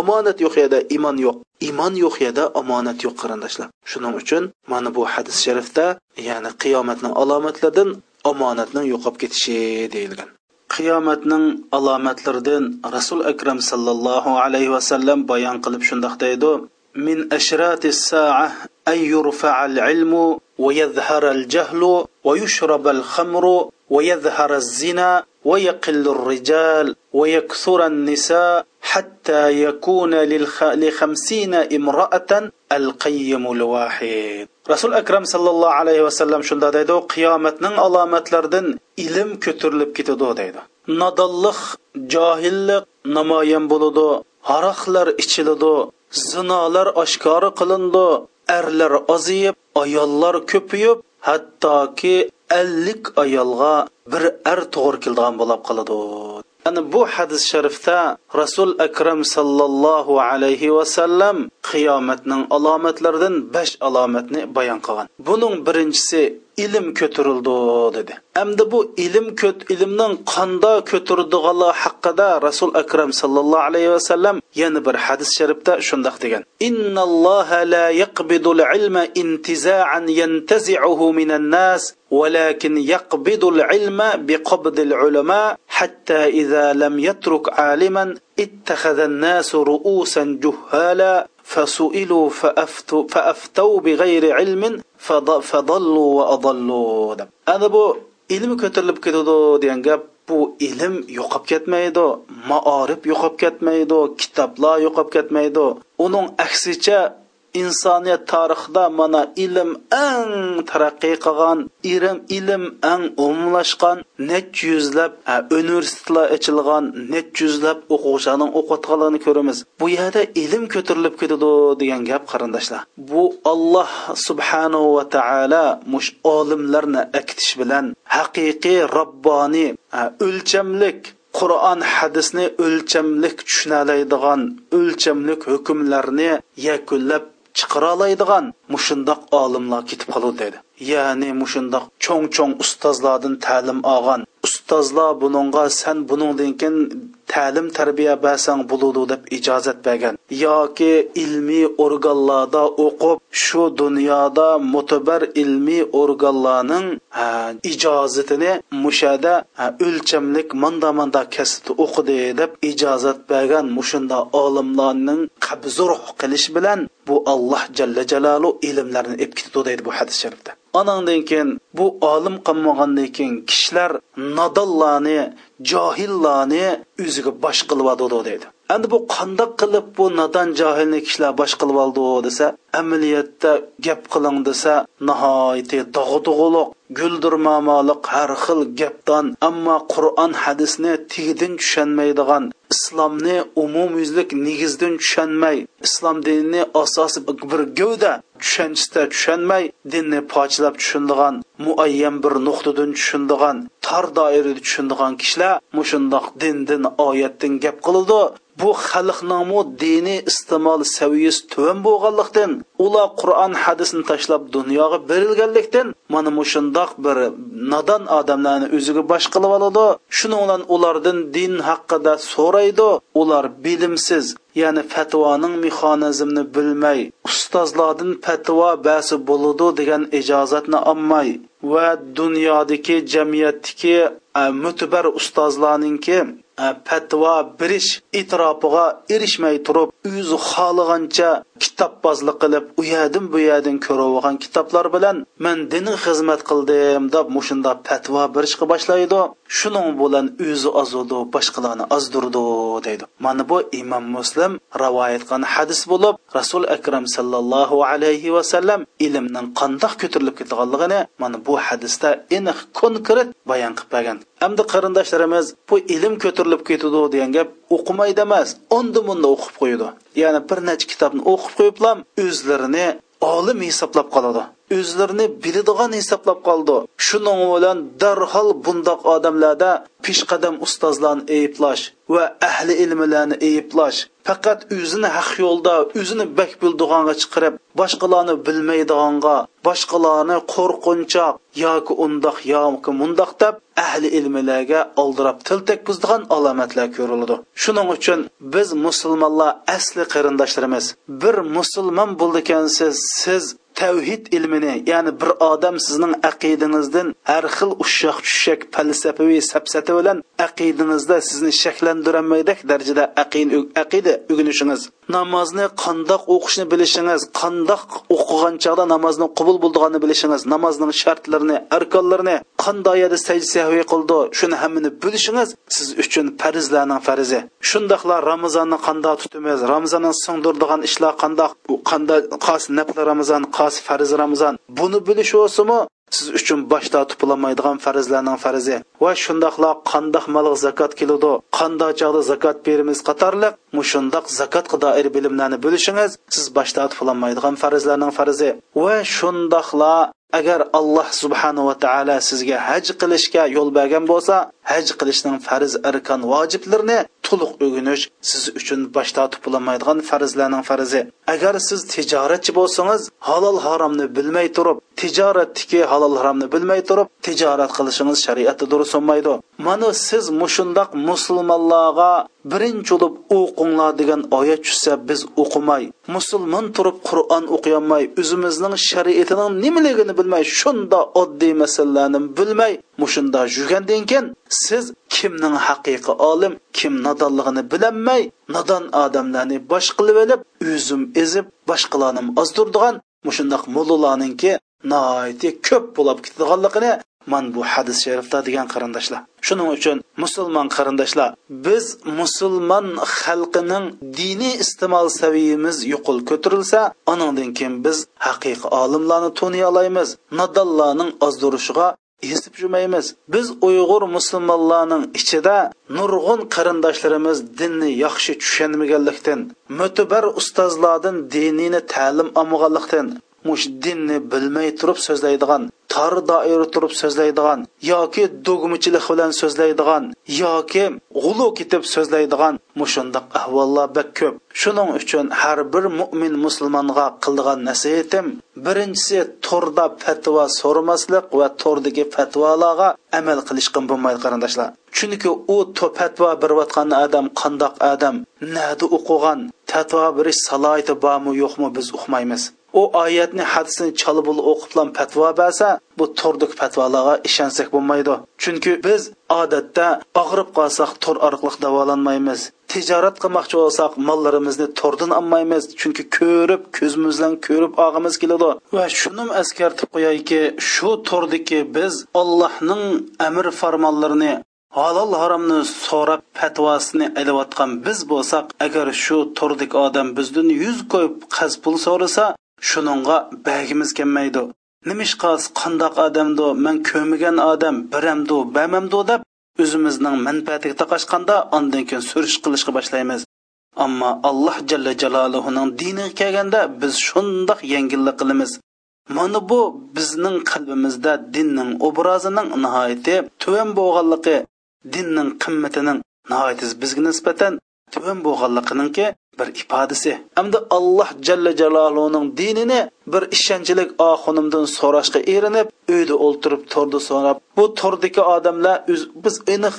omonat yo'q yerda iymon yo'q. Iymon yo'q yerda omonat yo'q qarindoshlar. Shuning uchun mana bu hadis sharifda ya'ni qiyomatning alomatlaridan omonatning yo'qolib ketishi deyilgan. Qiyomatning alomatlaridan rasul akram sallallohu alayhi vasallam bayon qilib shundoq deydi. من أشراط الساعة أن يرفع العلم ويظهر الجهل ويشرب الخمر ويظهر الزنا ويقل الرجال ويكثر النساء حتى يكون للخ... لخمسين امرأة القيم الواحد. رسول أكرم صلى الله عليه وسلم شنده ديدو قيامتنىڭ alamatlaridan ilm ko'tarilib ketadi deydi nodonlik johillik namoyon bo'ladi haroqlar ichiladi zinolar oshkora qilindi. Erlar oziyib ayollar ko'payib hattoki ellik ayolga bir er to'g'ri keladigan bo'lib qoladi. Yani bu hadis sharifda rasul akram sallallohu alayhi vasallam qiyomatning alomatlaridan besh alomatni bayon qilgan buning birinchisi ilm ko'tarildi dedi endi bu ilm ko't ilmning qanda ko'tarildigani haqida rasul akram sallallohu alayhi vasallam yana bir hadis sharifda shundoq degan innalloha la yaqbidul ilma intiza'an yantazi'uhu minan nas ولكن يقبض العلم بقبض العلماء حتى إذا لم يترك عالما اتخذ الناس رؤوسا جهالا فسئلوا فأفتوا, فأفتوا بغير علم فضلوا وأضلوا أنا بو ilm ko'tarilib ketadi degan gap bu ilm yo'qolib ketmaydi maorif yo'qolib ketmaydi kitoblar yo'qolib ketmaydi uning aksicha insoniyat tarixida mana ilm eng taraqqiy qilgan ilm ilm eng umumlashgan nech yuzlab universitetlar ochilgan nech yuzlab o'quvchilarning o'qiyotganligini ko'ramiz. Bu yerda ilm ko'tarilib ketadi degan gap qarindoshlar. Bu olloh subhanahu va taolo mush olimlarni akitish bilan haqiqiy robboniy o'lchamlik qur'on hadisni o'lchamlik tushunalaydigan o'lchamlik hukmlarni yakunlab chiqara oladigan mushundoq olimlar ketib qoladi dedi. Ya'ni mushundoq cho'ng cho'ng ustozlardan ta'lim olgan ustozlar buningga san buningdan keyin ta'lim tarbiya bersang bo'ludi deb ijozat bergan. Yoki ilmiy organlarda o'qib shu dunyoda mutabar ilmiy organlarning ijozatini mushada o'lchamlik manda manda kasbni o'qidi deb ijozat bergan mushunda olimlarning qabzuruh qilish bilan bu alloh jalla jalalu ilmlarni ep ketdi deydi bu hadis sharifda anandan keyin bu olim qilmagandan keyin kishilar nodonlarni johillarni o'ziga bosh qilib deydi endi bu qandoq qilib bu nodon johilni kishilar bosh qilib oldi desa amaliyotda gap qiling desa nihoyatda dog'dug'uliq guldirmamoliq har xil gapdan ammo qur'on hadisni tigidin tushunmaydigan islomni umumyuzlik negizdan tushunmay islom dinini asosi bir gavda tushanchisida tushunmay dinni pochlab tushundigan muayyan bir nuqtadan tushundigan tor doirada tushundigan kishilar mushundoq dindin oyatdan gap qiladi bu xalqningmi dini iste'mol saviyasi tuvan bo'lganlikdan ular qur'on hadisni tashlab dunyoga berilganlikdan mana mushundoq bir nodon odamlarni o'ziga bosh qilib oladi. Shuning bilan ulardan din haqida so'raydi. Ular bilimsiz ya'ni fatvoning mexanizmini bilmay ustozlardan fatvo basi bo'ladi degan ijozatni olmay va dunyodagi jamiyatdagi e, mutabar ustozlarninki e, fatvo berish itrofiga erishmay turib o'zi xohlagancha kitobbozlik qilib u yerdan bu yerdan ko'rib kitoblar bilan man diniy xizmat qildim deb mushunda fatvo berishga boshlaydi. Shuning bilan o'zi ozudi boshqalarni ozdirdi deydi. Mana bu imom muslim rivoyat qilgan hadis bo'lib rasul akram sallallohu alayhi vasallam ilmning qandoq ko'tarilib ketganligini mana bu hadisda aniq konkret bayon qilib bergan. Hamda qarindoshlarimiz bu ilm ko'tarilib ketadi degan gap o'qimaydi emas unda munda o'qib qo'yadi. Ya'ni bir necha kitobni o'qib qo'yiblam o'zlarini olim hisoblab qoladi. O'zlarini biladigan hisoblab qoldi. Shuning bilan darhol bundoq odamlarda peshqadam ustozlarni eyiblash va ahli ilmlarni eyiblash faqat o'zini haq yo'lda o'zini bak bildiganga chiqarib boshqalarni bilmaydiganga boshqalarni qo'rqinchoq yoki undoq yoki mundoq deb ahli ilmlarga oldirab til tekbizdigan alomatlar ko'riladi. Shuning uchun biz musulmonlar asli qarindoshlarimiz. Bir musulmon bo'ldikansiz siz tavhid ilmini ya'ni bir odam sizning aqidingizdan har xil ushshoq tushak falsafaviy sapsati bilan aqidingizda sizni shakllantirolmaydak darajada aqida o'rganishingiz namozni qandoq o'qishni bilishingiz qandoq o'qigan chog'da namozni qubul bo'lganini bilishingiz namozning shartlarini arkonlarini qanday yerda sajda sahviy qildi shuni hammani bilishingiz siz uchun farzlarning farzi. Shundoqla ramazonni qandoq tutamiz ramazonni singdirdigan ishlar qandoq qanday qas nafli ramazon xos farz ramzon buni bilish bo'lsimi siz uchun boshda tupilamaydigan farzlarning farzi. Va shundoqla qandoq malga zakot keladi qandoq chog'da zakot berimiz qatorliq mushundoq zakotga doir bilimlarni bilishingiz siz boshda tupilamaydigan farzlarning farzi. Va shundoqla agar alloh subhanava taolo sizga haj qilishga yo'l bergan bo'lsa haj qilishning farz arkan vojiblarini to'liq o'rganish siz uchun bosh tortib bo'lolmaydigan farzlarning farzi. Agar siz tijoratchi bo'lsangiz halol haromni bilmay turib tijoratdagi halol haromni bilmay turib tijorat qilishingiz shariatda durust bo'lmaydi. Mana siz mushundoq musulmonlarga birinchi bo'lib o'qinglar degan oyat tushsa biz o'qimay musulmon turib qur'on o'qiyolmay o'zimizning shariatining nimaligini bilmay shunda oddiy masalalarni bilmay mushunda yurgandan keyin siz kimning haqiqiy olim kim nodonligini bilolmay nodon odamlarni bosh qilib olib o'zim ezib boshqalarni ozdirdigan mushundoq mullalarninki noiti ko'p bo'lib ketadiganligini man bu hadis sharifda degan qarindoshlar. Shuning uchun musulmon qarindoshlar biz musulmon xalqining diniy iste'mol saviyimiz yuqul ko'tarilsa anandan keyin biz haqiqiy olimlarni toniy olamiz nodonlarning ozdirishiga esib jumaymiz biz uyg'ur musulmonlarning ichida nurg'un qarindoshlarimiz dinni yaxshi tushunmaganlikdan mo'tibar ustozlardan dinini ta'lim olmaganlikdan mush dinni bilmay turib so'zlaydigan tor doira turib so'zlaydigan yoki dogmichilik bilan so'zlaydigan yoki g'ulu ketib so'zlaydigan mushundoq ahvollar bak ko'p. Shuning uchun har bir mo'min musulmonga qildigan nasihatim birinchisi to'rda fatvo so'ramaslik va to'rdagi fatvolarga amal qilishga bo'lmaydi qarindoshlar. Chunki u fatvo berayotgan odam qandoq odam nada o'qigan fatvo berish salohiyati bormi yo'qmi biz uqmaymiz u oyatni hadisini chalib o'qiblan fatvo bersa bu to'rdik fatvolarga ishonsak bo'lmaydi. Chunki biz odatda og'rib qolsak to'r orqali davolanmaymiz. Tijorat qilmoqchi bo'lsak mollarimizni to'rdan olmaymiz. Chunki ko'rib ko'zimiz bilan ko'rib og'imiz keladi. Va shuni eskartib qo'yayki shu to'rdiki biz allohning amr farmonlarini halol haromni so'rab fatvosini ilayotgan biz bo'lsak agar shu to'rdik odam bizdan yuz qo'yib qaz pul so'rasa shuningga bagimiz kelmaydi. Nimishqas qandoq odamdu? Man ko'migan odam biramdu bamamdu? deb o'zimizning manfaatiga taqashganda ondan keyin surish qilishga boshlaymiz. Ammo alloh jalla jaloluhuning diniga kelganda biz shundoq yengillik qilamiz. Mana bu bizning qalbimizda dinning obrazining nihoyati tuvan bo'lganligi dinning qimmatining nihoyati bizga nisbatan tuvan bo'lganliginingki bir ifodasi hamda alloh jalla jaloluning dinini bir ishonchlik oxunimdan so'rashga erinib uyda o'ltirib turdi so'rab bu turdiki odamlar biz aniq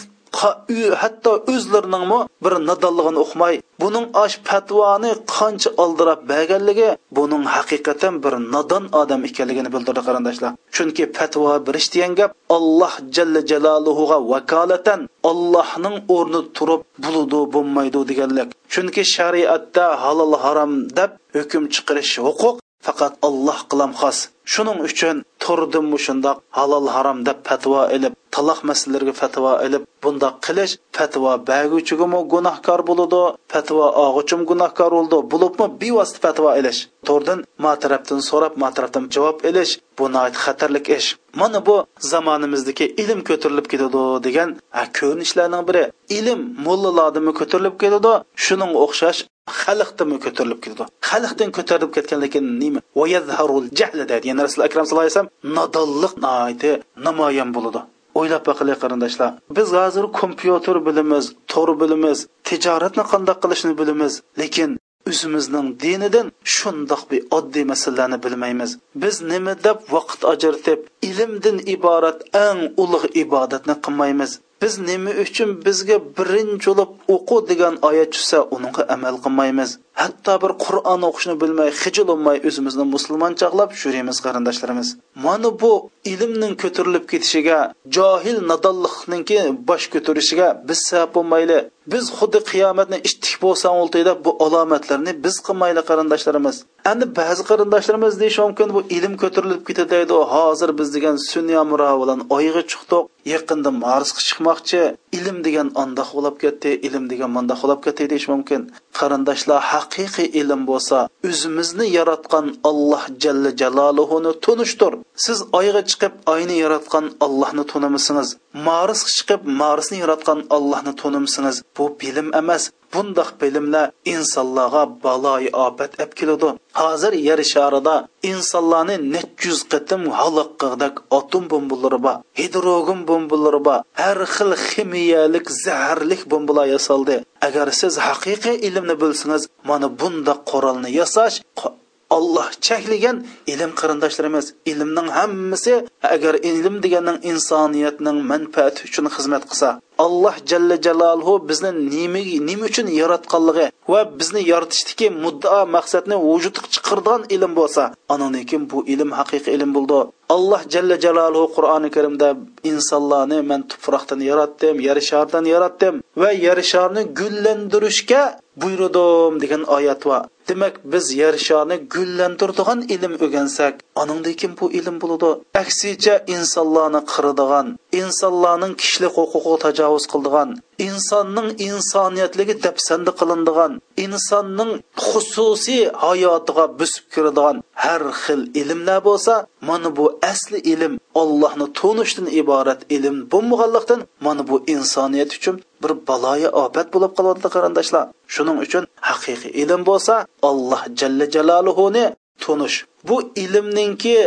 hatto o'zlariningmi bir nadonligini uqmay buning osh fatvoni qancha oldirab berganligi buning haqiqatan bir nodon odam ekanligini bildirdi qarindoshlar. Chunki fatvo berish degan gap alloh jalla jaloluhuga vakolatan allohning o'rni turib bo'ludi bo'lmaydi deganlik. Chunki shariatda halol harom deb hukm chiqarish huquq faqat alloh qilam xos. Shuning uchun turdim shundoq halol harom deb fatvo ilib taloq masalalarga fatvo ilib bundoq qilish fatvo baguvchigimi gunohkor bo'ladi fatvo og'ichim gunohkor bo'ldi bo'libmi bevosita fatvo ilish? To'rdan ma tarafdan so'rab ma tarafdan javob ilish bu xatarlik ish. Mana bu zamonimizdagi ilm ko'tarilib ketadi degan ko'rinishlarning biri. Ilm mullalardimi ko'tarilib ketadi? Shuning o'xshash xalqdimi ko'tarilib ketadi xalqdan ko'tarilib ketgan lekin nima? Deydi. Ya'ni rasul akram sallallohu alayhi vasallam nodonlik namoyon bo'ladi o'ylab boqilik qarindoshlar. Biz hozir kompyuter bilimiz tor bilimiz tijoratni qandoq qilishni bilimiz lekin o'zimizning dinidan shundoq bir oddiy masalalarni bilmaymiz. Biz nima deb vaqt ajratib ilmdan iborat eng ulug' ibodatni qilmaymiz. Biz nima uchun bizga birinchi bo'lib o'qu degan oyat tushsa unga amal qilmaymiz. Hatto bir qur'on o'qishni bilmay hijilolmay o'zimizni musulmon chaqlab yuramiz qarindoshlarimiz. Mana bu ilmning ko'tarilib ketishiga johil nodonlikninki bosh ko'tarishiga biz sabab bo'lmayli. Biz xuddi qiyomatni ishtik bo'lsa deb bu alomatlarni biz qilmayli qarindoshlarimiz. Endi ba'zi qarindoshlarimiz deyishi mumkin bu ilm ko'tarilib ketadi hozir biz degan sunniya bilan oyga chiqdik yaqinda marsga chiqmoqchi. Ilm degan andoq bo'lib ketdi ilm degan mandoq bo'lib ketdi deyish mumkin. Qarindoshlar haqiqiy ilm bo'lsa o'zimizni yaratgan alloh jalla jaloluhuni tunishdir. Siz oyga chiqib oyni yaratgan allohni tunimisingiz. Marsga chiqib marsni yaratgan allohni tunimsingiz bu bilim emas bundoq bilimlar insonlarga baloyi ofat olib keladi. Hozir yer sharida insonlarni necha yuz qatim halok qildak atom bombalari bor hidrogen bombalari bor har xil ximiyalik zaharlik bombalar yasaldi. Agar siz haqiqiy ilmni bilsangiz mana bundoq qurolni yasash olloh cheklagan ilm qarindoshlarimiz ilmning hammasi agar ilm deganning insoniyatning manfaati uchun xizmat qilsa alloh jalla jalolhu bizni nima nima uchun yaratganligi va bizni yaratishdagi muddao maqsadni vujudga chiqargan ilm bo'lsa ananikin bu ilm haqiqiy ilm bo'ldi. Alloh jalla jalolhu qur'oni karimda insonlarni man tuproqdan yaratdim yer shardan yaratdim va yer sharni gullantirishga buyurdim degan oyat bor demak biz yer sharni gullantiradigan ilm o'rgansak anandan bu ilm bo'ladi? Aksicha insonlarni qiradigan insonlarning kishilik huquqiga tajovuz qildigan insonning insoniyatligi dafsanda qilindigan insonning xususiy hayotiga busib kiradigan har xil ilmlar bo'lsa mana bu asli ilm ollohni tunishdan iborat ilm bo'lmaganlikdan mana bu insoniyat uchun bir baloyi ofat bo'lib qoladi qarindoshlar shuning uchun haqiqiy ilm bo'lsa alloh jalla jaloluhuni tunish. Bu ilmninki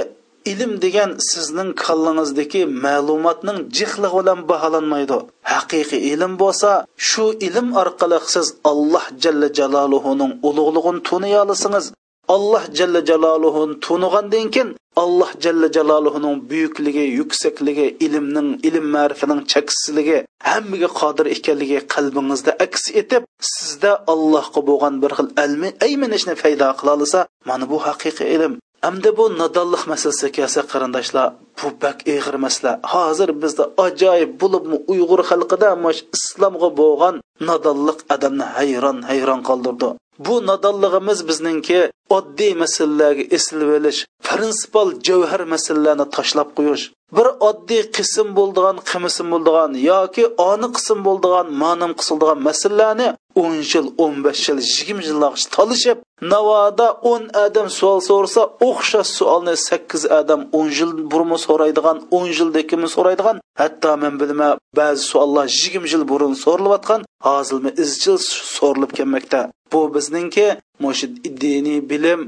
ilm degan sizning kallangizdagi ma'lumotning jihli bilan baholanmaydi. Haqiqiy ilm bo'lsa shu ilm orqali siz alloh jalla jaloluhuning ulug'lig'ini tuniy olasiz alloh jalla jaloluhuni tunigandan keyin alloh jalla jaloluhuning buyukligi yuksakligi ilmning ilm ma'rifining cheksizligi hammaga qodir ekanligi qalbingizda aks etib sizda allohga bo'lgan bir xil ilmi ayminishni paydo qila olsa mana bu haqiqiy ilm. Hamda bu nodonlik masalasiga kelsa qarindoshlar bu bak ig'ir masala. Hozir bizda ajoyib bo'libmi uyg'ur xalqida islomga bo'lgan nodonlik odamni hayron hayron qoldirdi. Bu nodonligimiz bizningki oddiy masalalarga esilib olish prinsipal javhar masalalarni tashlab qo'yish bir oddiy qism bo'ldigan qimisim bo'ldigan yoki oni qism bo'ldigan ma'nim qisildigan masalalarni o'n yil o'n besh yil yigirma yillargacha talishib navoda o'n odam savol so'rasa o'xshash savolni sakkiz odam o'n yil burun so'raydigan o'n yildakimi so'raydigan? Hatto men bilma ba'zi savollar yigirma yil burun so'rilayotgan hozirmi izchil so'rilib kelmoqda. Bu bizningki mush diniy bilim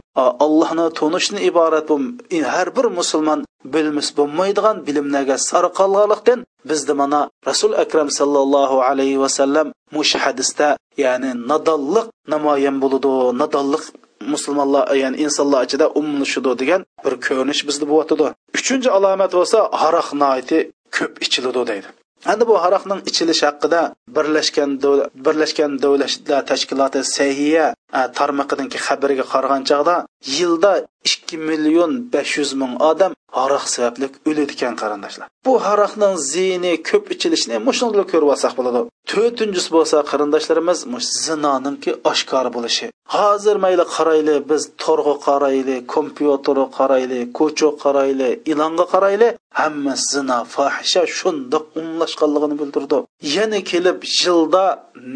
allohni tunishni iborat bu har bir musulmon bilmis bo'lmaydigan bilimlarga sarqalganlikdan bizda mana rasul akram sallallohu alayhi vasallam mush hadisda ya'ni nadonliq namoyon bo'ludi. Nadonliq musulmonlar ya'ni insonlar ichida umlashidi degan bir ko'rinish bizda bo'lyotidi uchinchi alomat bo'lsa haroq ko'p ichiladi deydi. Endi bu haroqning ichilishi haqida birlashgan birlashgan davlatlar tashkiloti sahiya tarmoqidagi xabarga qaragan chog'da yilda ikki million besh yuz ming odam haroq sababli o'ladi ekan qarindoshlar bu haroqning ziyni ko'p ichilishini mushunday ko'rib olsak bo'ladi to'rtinchisi bo'lsa qarindoshlarimiz zinoninki oshkor bo'lishi hozir mayli qarayli biz to'rg'a qarayli kompyuterga qarayli ko'cha qarayli ilonga qarayli hamma zino fohisha shundoq umlashganligini bildirdi yana kelib yilda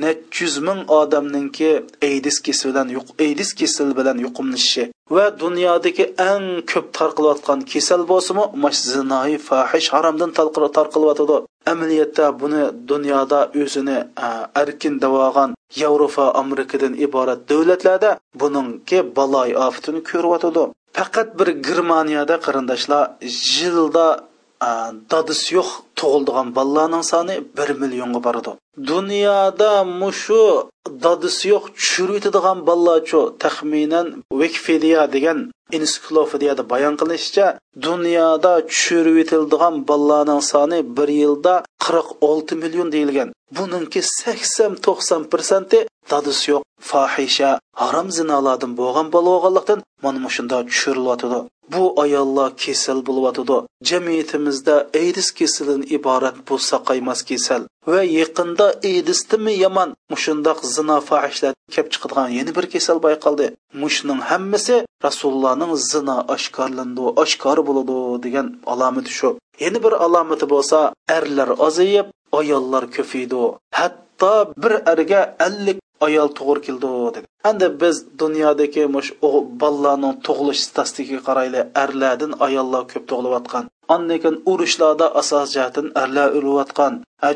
necha yuz ming odamninki aydis kasali bilan aydis kasali bilan yuqumlashishi va dunyodagi eng ko'p tarqalayotgan kasal bo'lsimi mash zinoi fahish haromdan tarqilyotidi amaliyotda buni dunyoda o'zini erkin davogan yevropa amerikadan iborat davlatlarda buningki baloy ofatini ko'ryotidi faqat bir germaniyada qarindoshlar yilda dadisi yo'q tug'ildigan bolalarning soni bir millionga boradi dunyoda mushu dadisi yo'q tushirib bolalarchu taxminan wikipedia degan ensiklopediyada bayon qilinishicha dunyoda tushirib etildigan bolalarning soni bir yilda qirq olti million deyilgan buningki sakson to'qson prosenti dadisi yo'q fohisha harom zinolardan bo'lgan bola bo'lganlikdan mana shunda tushirilyotidi. Bu ayollar kasal bo'lyotidi. Jamiyatimizda aydis kasalidan iborat bu saqaymas kasal va yaqinda aydisdimi yomon mushundoq zino fahishlar kelib chiqadigan yana bir kasal bayqaldi. Mushning hammasi rasulullohning zino oshkorlandi oshkor bo'ladi degan alomati shu. Yana bir alomati bo'lsa erlar ozayib ayollar ko'paydi. Hatto bir erga ellik ayol to'g'ri keldi dedi endi biz dunyodagi mush bolalarning tug'ilish statistikiga qarayli erlardan ayollar ko'p tug'ilayotgan. Andan urushlarda asos jihatdan erlar o'layotgan.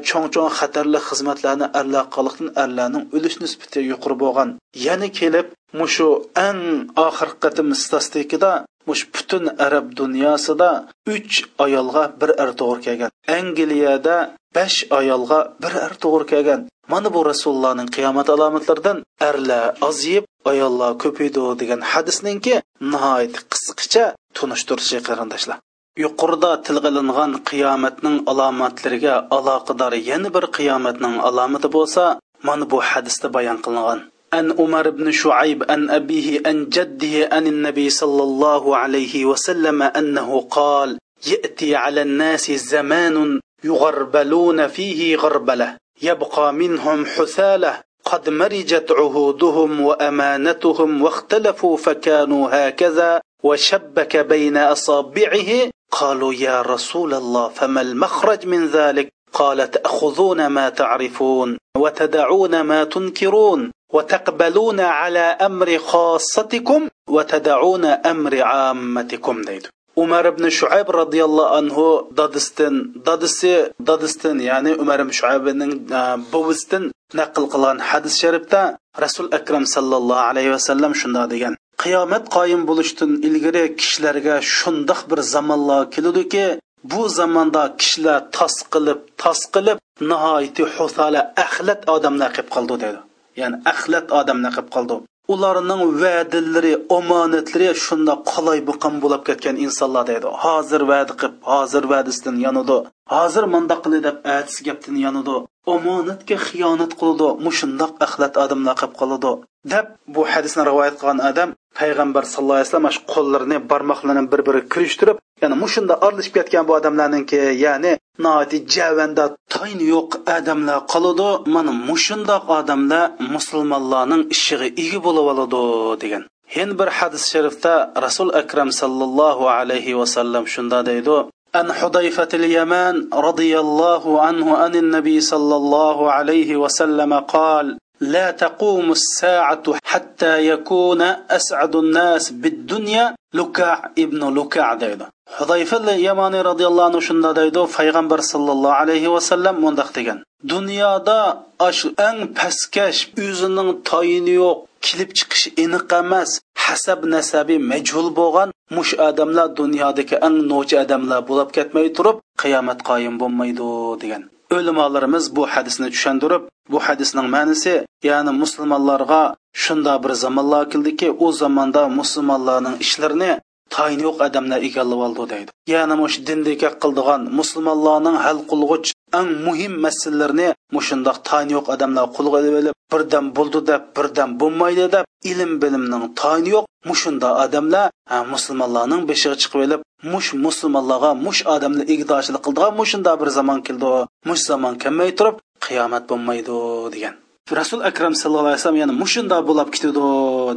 Cho'ng cho'ng xatarli xizmatlarni erlar qiliqdan erlarning o'lish nisbati yuqori bo'lgan. Yana kelib mushu eng oxirgi qatim statistikada mush butun arab dunyosida uch ayolga bir er to'g'ri kelgan. Angliyada besh ayolga bir er to'g'ri kelgan mana bu rasulullohning qiyomat alomatlaridan erlar oziyib ayollar ko'paydi degan hadisninki nihoyat qisqacha tunishtirishi qarindoshlar yuqorida tilg'ilingan qiyomatning alomatlariga aloqador yana bir qiyomatning alomati bo'lsa mana bu hadisda bayon qilingan عن عمر بن شعيب عن أبيه عن جده عن النبي صلى الله عليه وسلم أنه قال يأتي على الناس زمان يغربلون فيه غربلة. يبقى منهم حثالة. قد مرجت عهودهم وأمانتهم واختلفوا فكانوا هكذا وشبك بين أصابعه. قالوا يا رسول الله فما المخرج من ذلك؟ قال تأخذون ما تعرفون وتدعون ما تنكرون وتقبلون على أمر خاصتكم وتدعون أمر عامتكم. ديدو umar ibn shuayb roziyallohu anhu dadistin dadisi dadistin ya'ni umar ibn shuaybning e, buvisidan naql qilgan hadis sharifda rasul akram sallallohu alayhi vasallam shunday degan qiyomat qoyim bo'lishdan ilgari kishilarga shundoq bir zamonlar keladiki bu zamonda kishilar tos qilib tos qilib nihoyati husala axlat odamlar qilib qoldi dedi. Ya'ni axlat odamlar qilib qoldi. Ularning va'dalari omonatlari shunda qolay buqam bo'lib ketgan insonlar deydi. Hozir va'da qilib hozir va'dasidan yonidi hozir mundoq qildi deb atisi gapdan yonidi omonatga xiyonat qiladi mushundoq axlat odamlar qilib qoladi. Deb bu hadisni rivoyat qilgan odam payg'ambar sallallohu alayhi vasallam shu qo'llarini barmoqlarini bir biriga kirishtirib ya'ni mushunda orlishib ketgan bu odamlarninki ya'ni nodi javanda tayni yo'q odamlar qoladi. Mana mushundoq odamlar musulmonlarning ishiga ega bo'lib oladi degan. Һин bir hadis sharifda Rasul akram sallallohu alayhi va sallam shunda deydi: An Hudayfatil Yaman radhiyallohu anhu anin nabiy sallallohu alayhi va sallam qol: لا تقوم الساعة حتى يكون أسعد الناس بالدنيا لكع ابن لكع ديدا حذيفة اليماني رضي الله عنه شندا ديدو فيغمبر صلى الله عليه وسلم مندق degan dunyoda ash eng pastkash o'zining tayini yo'q kelib chiqishi aniq emas hasab nasabi majhul bo'lgan mush odamlar dunyodagi eng nochi odamlar bo'lib ketmay turib qiyomat qoyim bo'lmaydi degan o'limolarimiz bu hadisni tushundirib bu hadisning ma'nosi ya'ni musulmonlarga shunda bir zamonlar keldiki u zamonda musulmonlarning ishlarini tayini yo'q odamlar egallab oldi deydi. Ya'ni mush dindagi qildigan musulmonlarning hal qilg'uch eng muhim masalalarni mushundoq tayini yo'q odamlar qo'lga olib birdan bo'ldi deb birdan bo'lmaydi deb ilm bilimning tayini yo'q. Mushunda odamlar musulmonlarning beshiga chiqib olib mush musulmonlarga mush odamlar igdochilik qildigan mushunda bir zamon keldi. Mush zamon kelmay turib qiyomat bo'lmaydi degan. Rasul akram sallallohu alayhi vasallam yana mushunda bo'lib ketadi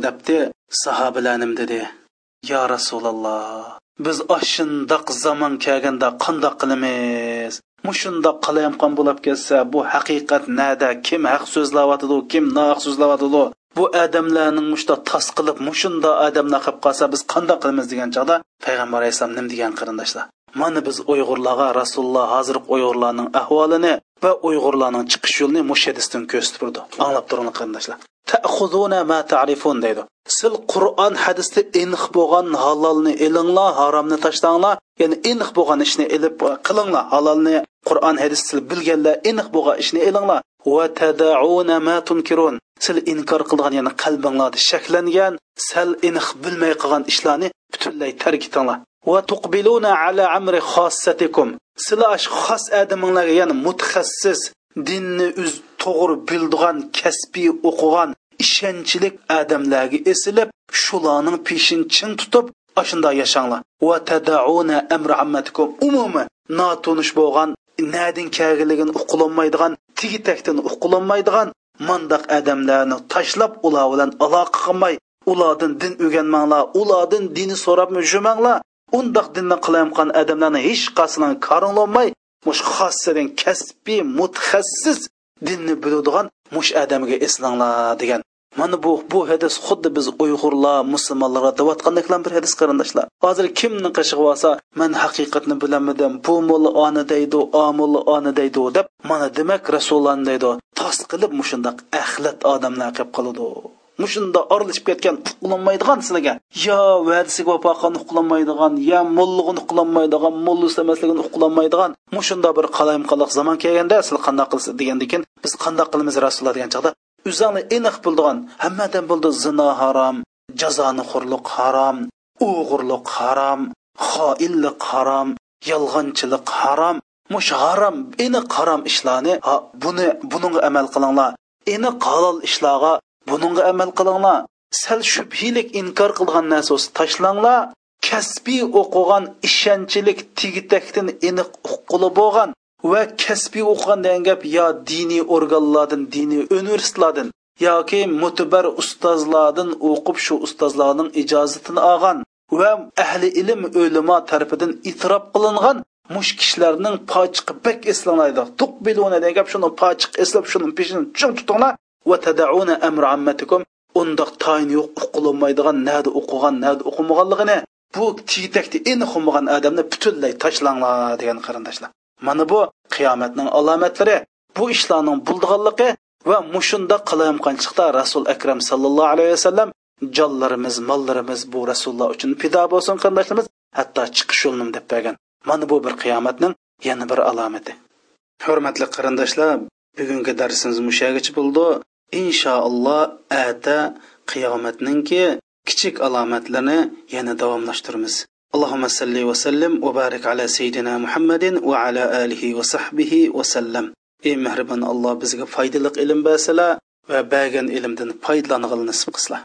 debdi. Sahobalarnim dedi yo rasululloh biz ashundoq zamon kelganda qandoq qilamiz? Mushundoq qilayotgan bo'lib ketsa bu haqiqat nada? Kim haq so'zlayotidi kim nohaq so'zlayotidi bu odamlarning mushta tas qilib mushunda odamlar qilib qolsa biz qandoq qilamiz degan chog'da payg'ambar alayhissalom nim degan qarindoshlar? Mana biz uyg'urlarga rasululloh hozirgi uyg'urlarning ahvolini va uyg'urlarning chiqish yo'lini mush hadisdan ko'rsatib turdi. Anglab turinglar qarindoshlar. Ta'xuzuna ma ta'rifun deydi. Sil qur'on hadisda iniq bo'lgan halolni ilinglar haromni tashlanglar ya'ni iniq bo'lgan ishni ilib qilinglar. Halolni qur'on hadis bilganlar iniq bo'lgan ishni ilinglar va tadauna ma tunkirun sil inkor qilgan ya'ni qalbinglarda shaklangan sal aniq bilmay qolgan ishlarni butunlay tark etinglar. va tuqbiluna ala amri xossatikum sizlar xos adaminglarga ya'ni mutaxassis dinni uz to'g'ri bildigan kasbiy o'qigan ishonchlik odamlarga esilib shularning peshin chin tutib ashunda yashanglar. va tadauna amra ammatikum umumi notunish bo'lgan nadin kelganligini uqulolmaydigan tigi takdan uqulolmaydigan mandaq odamlarni tashlab ular bilan aloqa qilmay ulardan din o'rganmanglar ulardan dini so'rab yurmanglar undoq dinni qilayotgan odamlarni hech qaysidan koringolmay mush xossadan kasbiy mutaxassis dinni biladigan mush odamga eslanglar degan mana bu bu hadis xuddi biz uyg'urlar musulmonlarga deyotgandeklan bir hadis qarindoshlar. Hozir kimni qishig'i olsa man haqiqatni bilamidim bu mulla oni deydi o mulla oni deydi deb mana demak rasulullohni deydi tos qilib mushundoq axlat odamlar qilib qoladi mushunda oralashib ketgan uqlanmaydigan sizlarga. Yo vadisiga vafo qilgan uqlanmaydigan yo mullig'ini uqlanmaydigan mullisi emasligini uqlanmaydigan mushunda bir qalayim qaloq zamon kelganda siz qandoq qilsiz degandan keyin biz qandoq qilamiz rasululloh? degan chog'da o'zingni aniq bildigan hammadan bo'ldi zino harom jazoni xurliq harom o'g'irlik harom xoinlik harom yolg'onchilik harom mush harom aniq harom ishlarni buni bunga amal qilinglar. Aniq halol ishlarga buningga amal qilinglar. Sal shubhilik inkor qilgan narsa bo'lsa tashlanglar. Kasbiy o'qigan ishonchlik tigitakdan aniq uqquli bo'lgan. Va kasbiy o'qigan degan gap yo diniy organlardan diniy universitetlardan yoki mutabar ustozlardan o'qib shu ustozlarning ijozatini olgan va ahli ilm o'limo tarafidan itrof qilingan mush kishilarning pochiqi bak eslanaydi tuqbiluna degan gap shuni pochiq eslab shuni peshini chung tutinglar va tadauna amr ammatikum. Undoq tayin yo'q uqilolmaydigan nada o'qigan nada o'qimaganligini bu tiydakda aniq qilmagan odamni butunlay tashlanglar degan qarindoshlar. Mana bu qiyomatning alomatlari bu ishlarning bo'ldiganligi va mushunda qilayotganchiqda rasul akram sallallohu alayhi vasallam jonlarimiz mollarimiz bu rasululloh uchun fido bo'lsin qarindoshlarimiz hatto chiqish yo'linim deb bergan mana bu bir qiyomatning yana bir alomati. Hurmatli qarindoshlar bugungi darsimiz mushagacha bo'ldi. Inshaalloh ata qiyomatninki kichik alomatlarni yana davomlashtiramiz. اللهم صل وسلم وبارك على سيدنا محمد وعلى آله وصحبه وسلم ey mehribon alloh bizga foydali ilm bersala va bergan ilmdan foydalanishni nasib qilslar